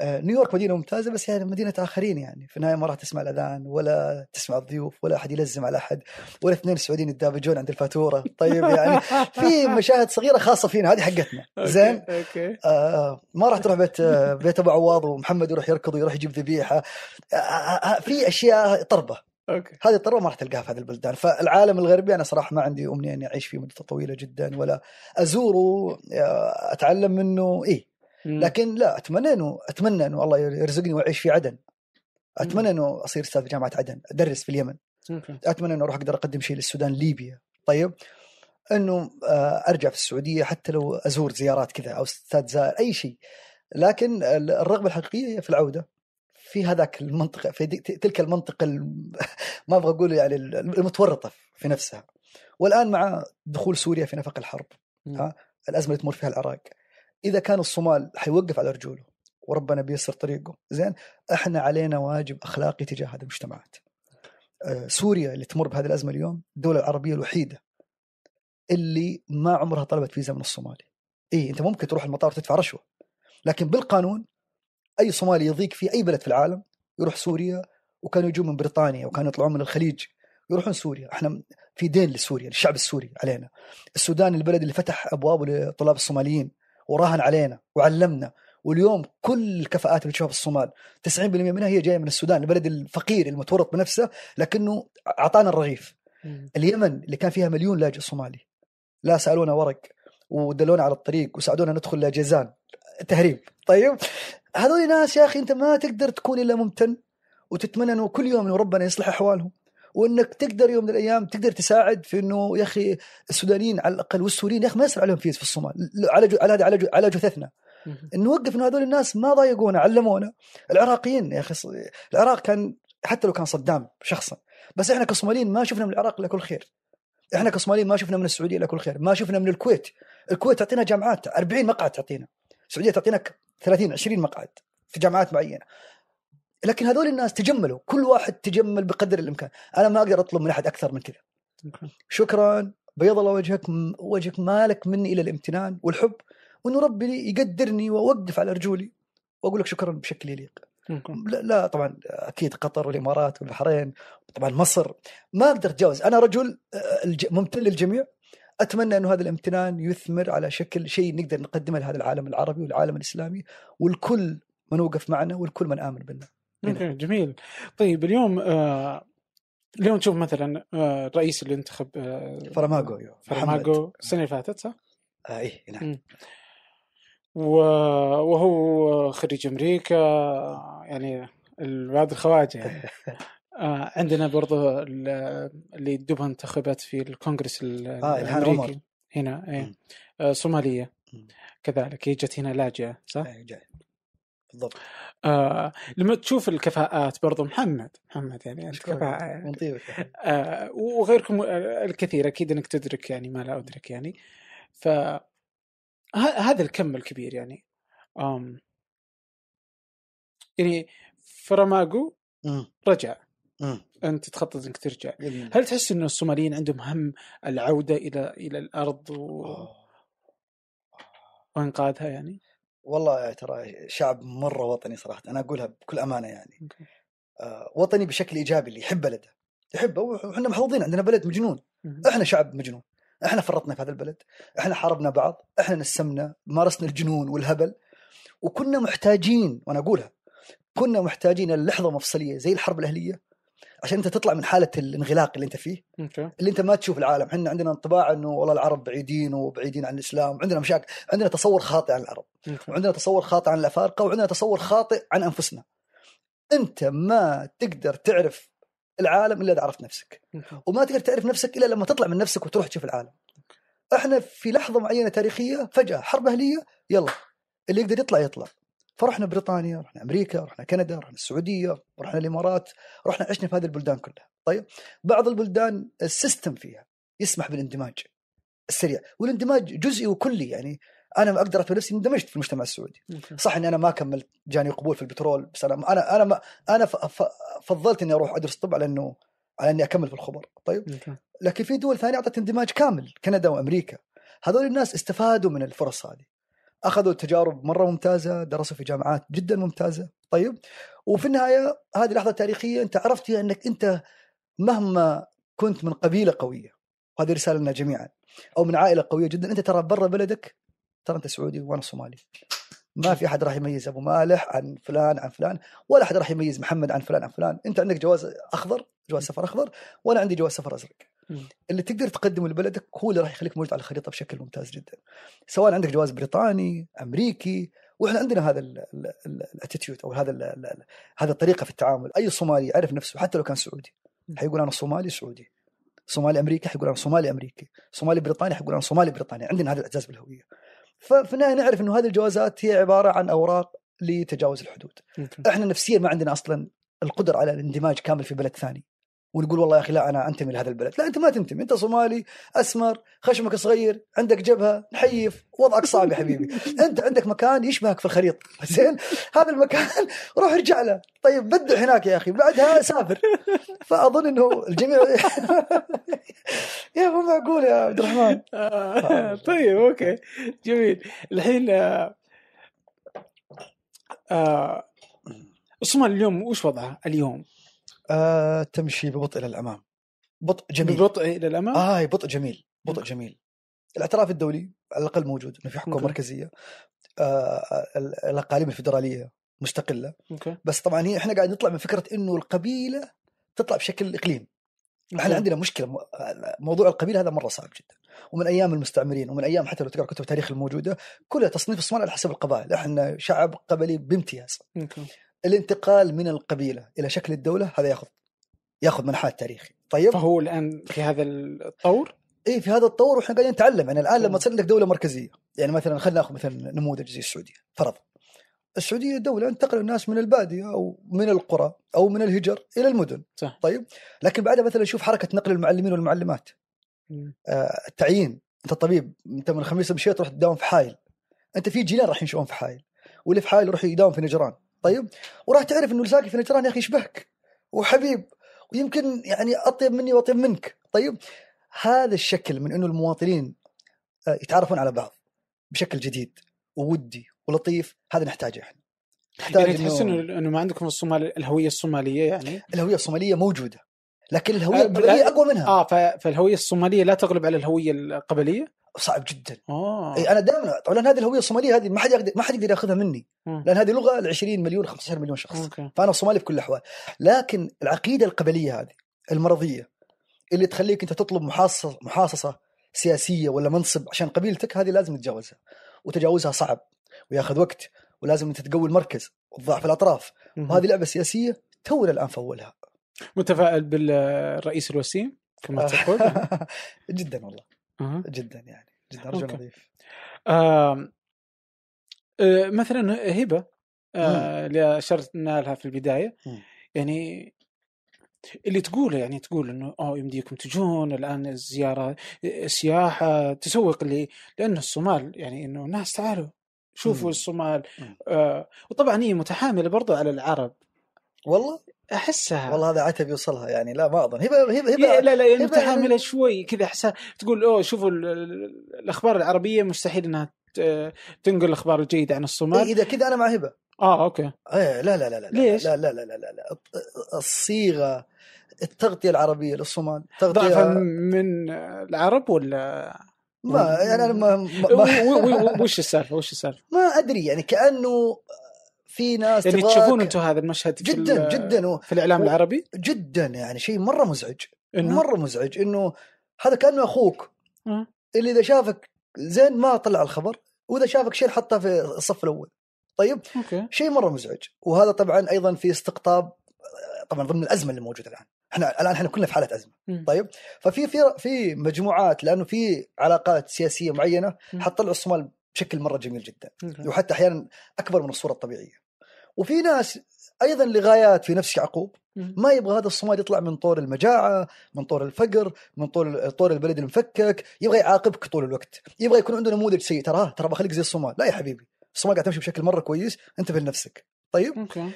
آه، نيويورك مدينة ممتازة بس يعني مدينة آخرين يعني. في النهاية ما راح تسمع الأذان ولا تسمع الضيوف ولا أحد يلزم على أحد ولا اثنين سعوديين يتدابجون عند الفاتورة. طيب يعني في مشاهد صغيرة خاصة فينا هذه حقتنا. زين؟ أوكي. أوكي آه ما راح تروح بيت آه بيت أبو عواض ومحمد يروح يركض ويروح يجيب ذبيحة. آه آه آه في أشياء طربة. أوكي. هذه الطربه ما راح تلقاها في هذه البلدان. فالعالم الغربي أنا صراحة ما عندي أمنية إني أعيش فيه مده طويلة جدا ولا ازوره آه، أتعلم منه. مم. لكن لا أتمنى إنه أتمنى إنه الله يرزقني وأعيش في عدن. أتمنى إنه أصير أستاذ في جامعة عدن أدرس في اليمن. أوكي. أتمنى إنه أروح أقدر أقدم شيء للسودان ليبيا. طيب. إنه آه، أرجع في السعودية حتى لو أزور زيارات كذا أو أستاذ زائر أي شيء. لكن ال- الرغبة الحقيقية هي في العودة. في هذاك المنطقة في تلك المنطقة الم- ما أبغى أقول يعني المتورطة في نفسها. والآن مع دخول سوريا في نفق الحرب. ها الأزمة اللي تمر فيها العراق. إذا كان الصومال حيوقف على رجوله وربنا بيسر طريقه زين إحنا علينا واجب أخلاقي تجاه هذه المجتمعات. آه، سوريا اللي تمر بهذه الأزمة اليوم الدولة العربية الوحيدة اللي ما عمرها طلبت فيزا من الصومالي. اي أنت ممكن تروح المطار وتدفع رشوة لكن بالقانون أي صومالي يضيق في أي بلد في العالم يروح سوريا وكانوا يجون من بريطانيا وكانوا يطلعون من الخليج يروحون سوريا. إحنا في دين لسوريا للشعب السوري علينا. السودان البلد اللي فتح ابوابه للطلاب الصوماليين وراهن علينا وعلمنا. واليوم كل الكفاءات اللي تشوفها في الصومال 90% منها هي جاية من السودان البلد الفقير المتورط بنفسه لكنه أعطانا الرغيف. مم. اليمن اللي كان فيها مليون لاجئ صومالي لا سألونا ورق ودلونا على الطريق وساعدونا ندخل لجيزان. تهريب. طيب هذول ناس يا أخي أنت ما تقدر تكون إلا ممتن وتتمنى إنه كل يوم إنه ربنا يصلح أحوالهم وإنك تقدر يوم من الأيام تقدر تساعد في إنه يا أخي السودانيين على الأقل والسوريين يا أخي ما يصير عليهم فيز في الصومال على جو على على, جو على جثثنا. نوقف إنه هذول الناس ما ضايقونا علمونا. العراقيين يا أخي العراق كان حتى لو كان صدام شخصا بس إحنا كصوماليين ما شفنا من العراق إلا كل خير. إحنا كصوماليين ما شفنا من السعودية إلا كل خير ما شفنا من الكويت. الكويت تعطينا جامعات 40 مقعد تعطينا. السعودية تعطينا 30 20 مقعد في جامعات معينة. لكن هذول الناس تجملوا كل واحد تجمل بقدر الإمكان. أنا ما أقدر أطلب من أحد أكثر من كذا. شكرا بيض الله وجهك وجهك مالك مني إلى الامتنان والحب وإنه ربي يقدرني وأوقف على رجولي وأقول لك شكرا بشكل يليق. لا, لا طبعا أكيد قطر والإمارات والبحرين طبعا مصر ما أقدر أتجاوز. أنا رجل آه، ممتن للجميع. أتمنى أنه هذا الامتنان يثمر على شكل شيء نقدر نقدمه لهذا العالم العربي والعالم الإسلامي والكل من وقف معنا والكل من آمن بنا جميل طيب اليوم آه اليوم تشوف مثلا آه الرئيس اللي انتخب آه فرماغو أيوه. فرماغو السنة اللي فاتت صح؟ آه إيه نعم مم. و- وهو خريج أمريكا يعني الواد الخواجة يعني آه عندنا برضو ال- اللي دوبها انتخبت في الكونغرس ال- آه، الأمريكي عمر. هنا إيه. آه صومالية مم. كذلك هي جت هنا لاجئة صح؟ إيه، جاي. بالضبط آه لما تشوف الكفاءات برضو محمد محمد يعني أنت. كفاءة يعني. آه وغيركم الكثير أكيد إنك تدرك يعني ما لا أدرك يعني ف هذا الكم الكبير يعني آم يعني فراماجو مم. رجع. أنت تخطط إنك ترجع. الله. هل تحس انه الصوماليين عندهم هم العودة إلى إلى الأرض و... وإنقاذها يعني؟ والله ترى شعب مرة وطني صراحة أنا أقولها بكل أمانة يعني. آه، وطني بشكل إيجابي اللي يحب بلده. يحبه وإحنا محظوظين عندنا بلد مجنون. إحنا شعب مجنون. إحنا فرطنا في هذا البلد. إحنا حاربنا بعض. إحنا نسمنا مارسنا الجنون والهبل. وكنا محتاجين وأنا أقولها كنا محتاجين للحظه مفصلية زي الحرب الأهلية عشان انت تطلع من حالة الانغلاق اللي انت فيه. أوكي. اللي انت ما تشوف العالم. إحنا عندنا انطباع انه والله العرب بعيدين وبعيدين عن الإسلام عندنا مشاكل. عندنا تصور خاطئ عن العرب. أوكي. وعندنا تصور خاطئ عن الأفارقة وعندنا تصور خاطئ عن أنفسنا. انت ما تقدر تعرف العالم إلا إذا عرفت نفسك. أوكي. وما تقدر تعرف نفسك إلا لما تطلع من نفسك وتروح تشوف العالم. إحنا في لحظة معينة تاريخية فجأة حرب أهلية يلا اللي يقدر يطلع يطلع. فرحنا بريطانيا رحنا أمريكا رحنا كندا رحنا السعودية رحنا الإمارات رحنا عشنا في هذه البلدان كلها. طيب بعض البلدان ال system فيها يسمح بالاندماج السريع والاندماج جزئي وكلي يعني. أنا أقدر اعتبر نفسي اندمجت في المجتمع السعودي. صح إني أنا ما كملت جاني قبول في البترول بس أنا أنا أنا ما أنا فضلت إني أروح أدرس طب على إنه على إني أكمل في الخبر. طيب. لكن في دول ثانية أعطت اندماج كامل كندا وأمريكا. هذول الناس استفادوا من الفرص هذه. أخذوا تجارب مرة ممتازة درسوا في جامعات جدا ممتازة. طيب وفي النهاية هذه لحظة تاريخية أنت عرفت فيها أنك أنت مهما كنت من قبيلة قوية وهذه رسالة لنا جميعا أو من عائلة قوية جدا أنت ترى برا بلدك ترى أنت سعودي وأنا صومالي. ما في أحد راح يميز أبو مالح عن فلان عن فلان ولا أحد راح يميز محمد عن فلان عن فلان. أنت عندك جواز أخضر جواز سفر أخضر وأنا عندي جواز سفر أزرق. اللي تقدر تقدمه لبلدك هو اللي راح يخليك موجود على الخريطة بشكل ممتاز جدا. سواء عندك جواز بريطاني أمريكي وإحنا عندنا هذا ال attitude أو هذا هذه الطريقة في التعامل. أي صومالي يعرف نفسه حتى لو كان سعودي حيقول أنا صومالي سعودي صومالي أمريكي حيقول أنا صومالي أمريكي صومالي بريطاني حيقول أنا صومالي بريطاني. عندنا هذا الاعتزاز بالهوية. ففي النهايه نعرف إنه هذه الجوازات هي عبارة عن أوراق لتجاوز الحدود. إحنا نفسيا ما عندنا أصلا القدرة على الاندماج كامل في بلد ثاني ونقول والله يا أخي لا أنا أنتمي لهذا البلد. لا أنت ما تنتمي. أنت صومالي أسمر خشمك صغير عندك جبهة نحيف وضعك صعب يا حبيبي. أنت عندك مكان يشبهك في الخريطة. زين؟ هذا المكان روح ارجع له. طيب بدع هناك يا أخي. بعدها سافر. فأظن إنه الجميع يا مو معقول يا عبد الرحمن. آه، طيب أوكي. جميل. الحين آه، آه، الصومال اليوم وش وضعها اليوم؟ آه تمشي ببطء إلى الأمام. بطء جميل. ببطء إلى الأمام؟ آه بطء جميل بطء مم. جميل. الاعتراف الدولي على الأقل موجود إنه في حكومه أوكي. مركزية. آه ال- الأقاليم الفدراليه مستقلة. أوكي. بس طبعا هي إحنا قاعد نطلع من فكرة إنه القبيلة تطلع بشكل إقليم. إحنا عندنا مشكلة موضوع القبيلة هذا مرة صعب جدا. ومن أيام المستعمرين ومن أيام حتى لو تقرأ كتب التاريخ الموجودة كلها تصنيف الصومال على حسب القبائل. إحنا شعب قبلي بامتياز. الانتقال من القبيلة إلى شكل الدولة هذا ياخذ ياخذ منحى تاريخي. طيب؟ فهو الآن في هذا الطور؟ اي في هذا التطور وإحنا قاعدين نتعلم. يعني الآن. لما تصير عندك دولة مركزية يعني مثلا خلينا نأخذ مثلا نموذج زي السعودية فرض السعودية دولة انتقل الناس من البادية أو من القرى أو من الهجر إلى المدن. صح. طيب؟ لكن بعدها مثلا شوف حركة نقل المعلمين والمعلمات. آه التعيين. أنت طبيب أنت من الخميس مشيت تروح تداوم في حايل. أنت في جيلان راح ينشؤون في حايل واللي في حايل يروح يداوم في نجران. طيب؟ وراح تعرف إنه ساكن في نجران يا أخي يشبهك. وحبيب ويمكن يعني أطيب مني وأطيب منك. طيب؟ هذا الشكل من إنه المواطنين آه، يتعرفون على بعض بشكل جديد وودي ولطيف هذا نحتاجه إحنا. نحتاج يعني تحس انه إنه ما عندكم الصومال الهوية الصومالية يعني؟ الهوية الصومالية موجودة لكن الهوية آه، القبلية أقوى منها. آه فالهوية الصومالية لا تغلب على الهوية القبلية؟ صعب جدا. آه. اي أنا دائما طبعا هذه الهوية الصومالية هذه ما حد يقدر ما حد يقدر يأخذها مني. مم. لأن هذه لغة ل 20 مليون 15 مليون شخص. أوكي. فأنا صومالي في كل الأحوال. لكن العقيدة القبلية هذه المرضية اللي تخليك أنت تطلب محاصصه محاصصة سياسية ولا منصب عشان قبيلتك هذه لازم تتجاوزها. وتجاوزها صعب وياخذ وقت ولازم أنت تقوي المركز وتضاعف الأطراف. مم. وهذه لعبة سياسية تونا الآن في اولها متفائل بالرئيس الوسيم كما تقول جدا والله. جدا يعني جدا رجل. نظيف آم، آه، مثلا هبة آه، اللي أشرت لها في البداية مم. يعني اللي تقوله يعني تقول إنه آه يمديكم تجون الآن الزيارة السياحة تسوق لي لأن الصومال يعني إنه الناس تعالوا شوفوا مم. الصومال مم. آه وطبعا هي متحاملة برضو على العرب والله احسها والله هذا عتب يوصلها يعني لا ما اظن هبه هبه هبه لا لا يعني متحامله شوي كذا احسها تقول اوه شوفوا ال- ال- الاخبار العربيه مستحيل انها تنقل الاخبار الجيده عن الصومال إيه اذا كذا أنا مع هبه آه أوكي إيه لا لا لا لا ليش؟ لا لا لا لا لا, لا. الصيغه التغطيه العربيه للصومال ضعفا تغطيه من العرب ولا ما يعني أنا ما, ما, وش السالفه وش السالفه؟ ما ادري يعني كانه في ناس يعني تشوفون أنتم هذا المشهد في جدا ال- جدا. و- في الإعلام و- العربي؟ جدا يعني شيء مرة مزعج إنه؟ مرة مزعج. إنه هذا كأنه أخوك آه. اللي إذا شافك زين ما طلع الخبر وإذا شافك شيء حطه في الصف الأول. طيب؟ أوكي. شيء مرة مزعج. وهذا طبعا أيضا في استقطاب طبعا ضمن الأزمة اللي موجودة الآن. إحنا الآن إحنا كلنا في حالة أزمة. مم. طيب؟ ففي في في مجموعات لأنه في علاقات سياسية معينة. حتطلع الصومال بشكل مرة جميل جدا. أوكي. وحتى أحيانا أكبر من الصورة الطبيعية. وفي ناس أيضا لغايات في نفس يعقوب مم. ما يبغى هذا الصومال يطلع من طور المجاعة من طور الفقر من طور طور البلد المفكك يبغى يعاقبك طول الوقت. يبغى يكون عنده نموذج سيء. ترى ترى بخليك زي الصومال لا يا حبيبي الصومال قاعد تمشي بشكل مرة كويس انتبه لنفسك طيب؟ أوكي.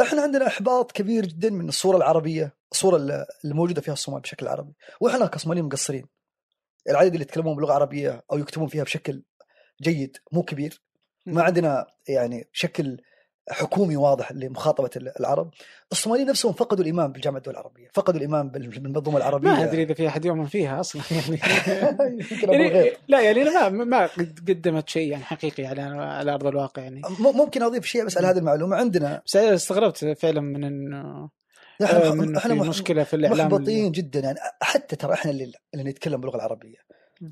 إحنا عندنا إحباط كبير جدا من الصورة العربية الصورة اللي موجوده فيها الصومال بشكل عربي. وإحنا كصوماليين مقصرين. العدد اللي يتكلمون بلغة عربية أو يكتبون فيها بشكل جيد مو كبير. ما عندنا يعني شكل حكومي واضح لمخاطبة العرب. الصوماليين نفسهم فقدوا الإيمان بالجامعة الدول العربية فقدوا الإيمان بال- بالمنظومة العربية. ما أدري إذا في أحد يؤمن فيها أصلا يعني. يعني لا يعني ما ما قد- قدمت شيء يعني حقيقي على على أرض الواقع يعني. ممكن أضيف شيء بس على هذه المعلومة. عندنا بس استغربت فعلا من انه إحنا آه، من إحنا في مح- مشكلة في الإعلام محبطين جدا يعني. حتى ترى إحنا اللي, اللي نتكلم باللغة العربية.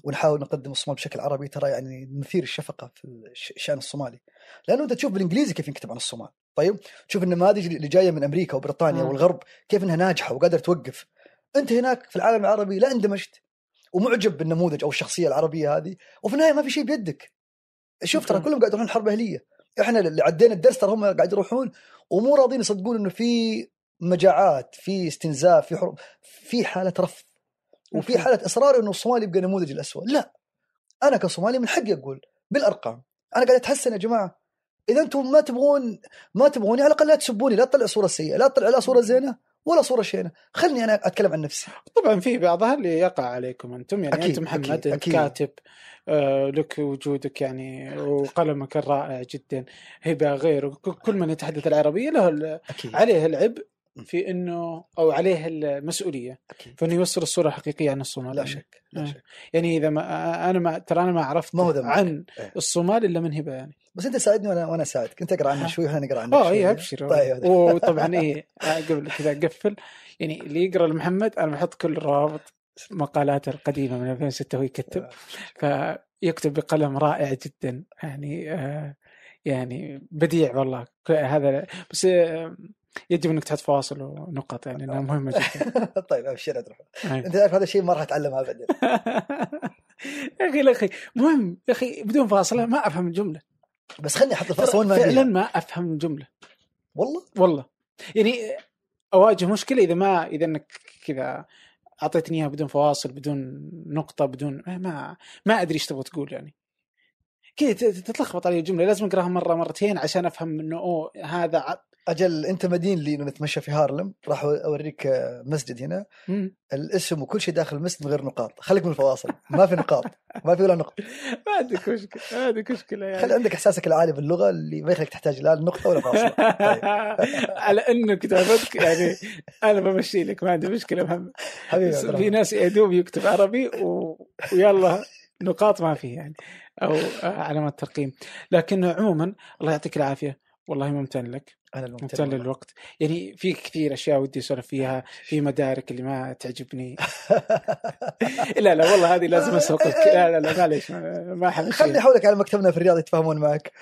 ونحاول نقدم الصومال بشكل عربي. ترى يعني نثير الشفقة في الش- الشان الصومالي. لأنه أنت تشوف بالإنجليزي كيف ينكتب عن الصومال. طيب؟ تشوف النماذج اللي جاية من أمريكا وبريطانيا. والغرب كيف إنها ناجحة وقادرة توقف. أنت هناك في العالم العربي لا اندمجت ومعجب بالنموذج أو الشخصية العربية هذه. وفي النهاية ما في شيء بيدك. شوف ترى أوكي. كلهم قاعد يروحون حرب أهلية. إحنا اللي عدينا الدرس ترى هم قاعد يروحون ومو راضيين يصدقون إنه في مجاعات في استنزاف في حروب في حالة رفض. وفي. حالة إصرار إنه الصومالي يبقى نموذج الاسوء لا. أنا كصومالي من حقي أقول بالأرقام. أنا قاعد أتحسن يا جماعة. إذا أنتم ما تبغون ما تبغوني على الأقل لا تسبوني. لا تطلع صورة سيئة لا تطلع لا صورة زينة ولا صورة شينة. خلني أنا أتكلم عن نفسي. طبعا في بعضها اللي يقع عليكم أنتم. يعني أكيد، انت محمد أكيد، أكيد. كاتب آه لك وجودك يعني وقلمك الرائع جدا. هبة غيره ك- كل من يتحدث العربية له أكيد. عليه العبء. في إنه أو عليه المسؤولية أكيد. في انه يوصل الصورة الحقيقية عن الصومال. لا شك لا آه. شك. يعني إذا ما أنا ما ترى أنا ما عرفت ما هو. عن إيه. الصومال إلا من هبة يعني. بس أنت ساعدني وأنا وأنا اساعدك أنت اقرأ عنه شوي وإحنا نقرا عنك آه شوي. اي أبشر. طيب وطبعا آه، قبل كذا أقفل. يعني اللي يقرأ لمحمد أنا بحط كل الروابط مقالاته القديمة من 2006 وهو يكتب فيكتب بقلم رائع جدا. يعني آه يعني بديع والله. هذا بس آه يجب أنك تحط فواصل ونقط يعني إنها مهمة جدا. طيب أبشر عبد الرحمن أي. أنت عارف هذا الشيء ما راح أتعلمه ابدا. يا أخي يا أخي مهم. يا أخي بدون فاصلة ما أفهم الجملة. بس خلني أحط الفاصل ما فعلا. ما أفهم الجملة. والله؟ والله. يعني أواجه مشكلة إذا ما إذا إنك كذا أعطيتني إياها بدون فواصل بدون نقطة بدون ما ما أدري إيش تبغى تقول يعني. كذا تتلخبط علي الجملة. لازم أقراها مرة مرتين عشان أفهم إنه أوه هذا. أجل أنت مدين لي إنه نتمشى في هارلم. راح أوريك مسجد هنا. مم. الاسم وكل شيء داخل المسجد من غير نقاط. خليك من الفواصل. ما في نقاط. ما في ولا نقطة. ما عندك مشكلة. ما عندك مشكلة خلي يعني عندك إحساسك العالي باللغة اللي ما يخليك تحتاج لا نقطه ولا فاصلة. طيب. على أنه كتابتك يعني أنا بمشي لك. ما عندي مشكلة محمد. حبيبي في. ناس يدوب يكتب عربي و... ويلا نقاط ما في يعني. أو علامات ترقيم. لكن عموما الله يعطيك العافية. والله ممتن لك. أنا ممتن والله. للوقت. يعني في كثير أشياء ودي أسولف فيها في مدارك اللي ما تعجبني. لا لا والله هذه لازم اسوق لك لا لا لا معليش ما ما خلني حمشي احولك على مكتبنا في الرياض يتفاهمون معك.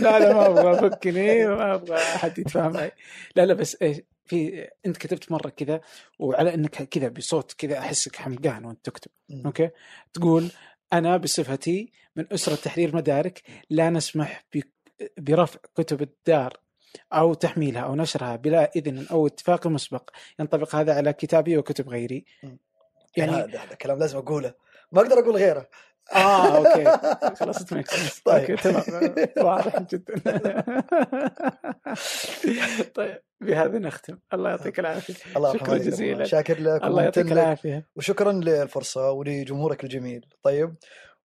لا لا ما أبغى افكني ما أبغى أحد يتفاهم معي. لا لا بس إيش في أنت كتبت مرة كذا وعلى إنك كذا بصوت كذا أحسك حمقان وأنت تكتب. أوكي؟ تقول أنا بصفتي من أسرة تحرير مدارك لا نسمح برفع كتب الدار أو تحميلها أو نشرها بلا إذن أو اتفاق مسبق. ينطبق هذا على كتابي وكتب غيري. مم. يعني هذا هذا كلام لازم أقوله. ما أقدر أقول غيره. آه أوكي. خلاص sense. طيب. تمام. واضح جدا. طيب بهذا نختم. الله يعطيك العافية. الله شكرا جزيلا. شاكر لك الله يعطيك العافية. وشكرا للفرصة ولجمهورك الجميل. طيب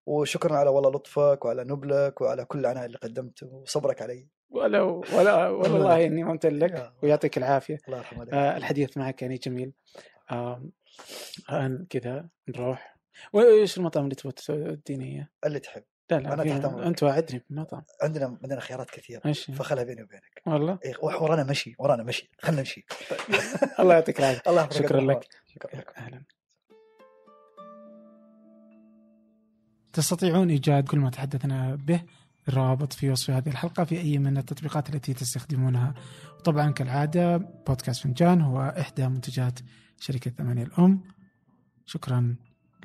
وشكرا على والله لطفك وعلى نبلك وعلى كل العناء اللي قدمته وصبرك علي. ولا ولا والله إني ممتن لك ويعطيك العافية. الله عليك. آه الحديث معك يعني جميل. آه الآن كذا نروح. وايش المطعم اللي تبغى توديني إياه؟ اللي تحب. لا لا في- تحت أمرك. أنت واعدني بمطعم عندنا عندنا خيارات كثيرة. إيش فخلها بيني وبينك. والله؟ إيه، ورانا مشي ورانا مشي. خلنا نمشي. الله يعطيك العافية. الله شكرا. لك. شكرا لك. أهلا. تستطيعون إيجاد كل ما تحدثنا به الروابط في وصف هذه الحلقة في أي من التطبيقات التي تستخدمونها. وطبعا كالعادة بودكاست فنجان هو إحدى منتجات شركة ثمانية الأم. شكرا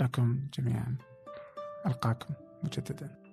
لكم جميعا. ألقاكم مجددا.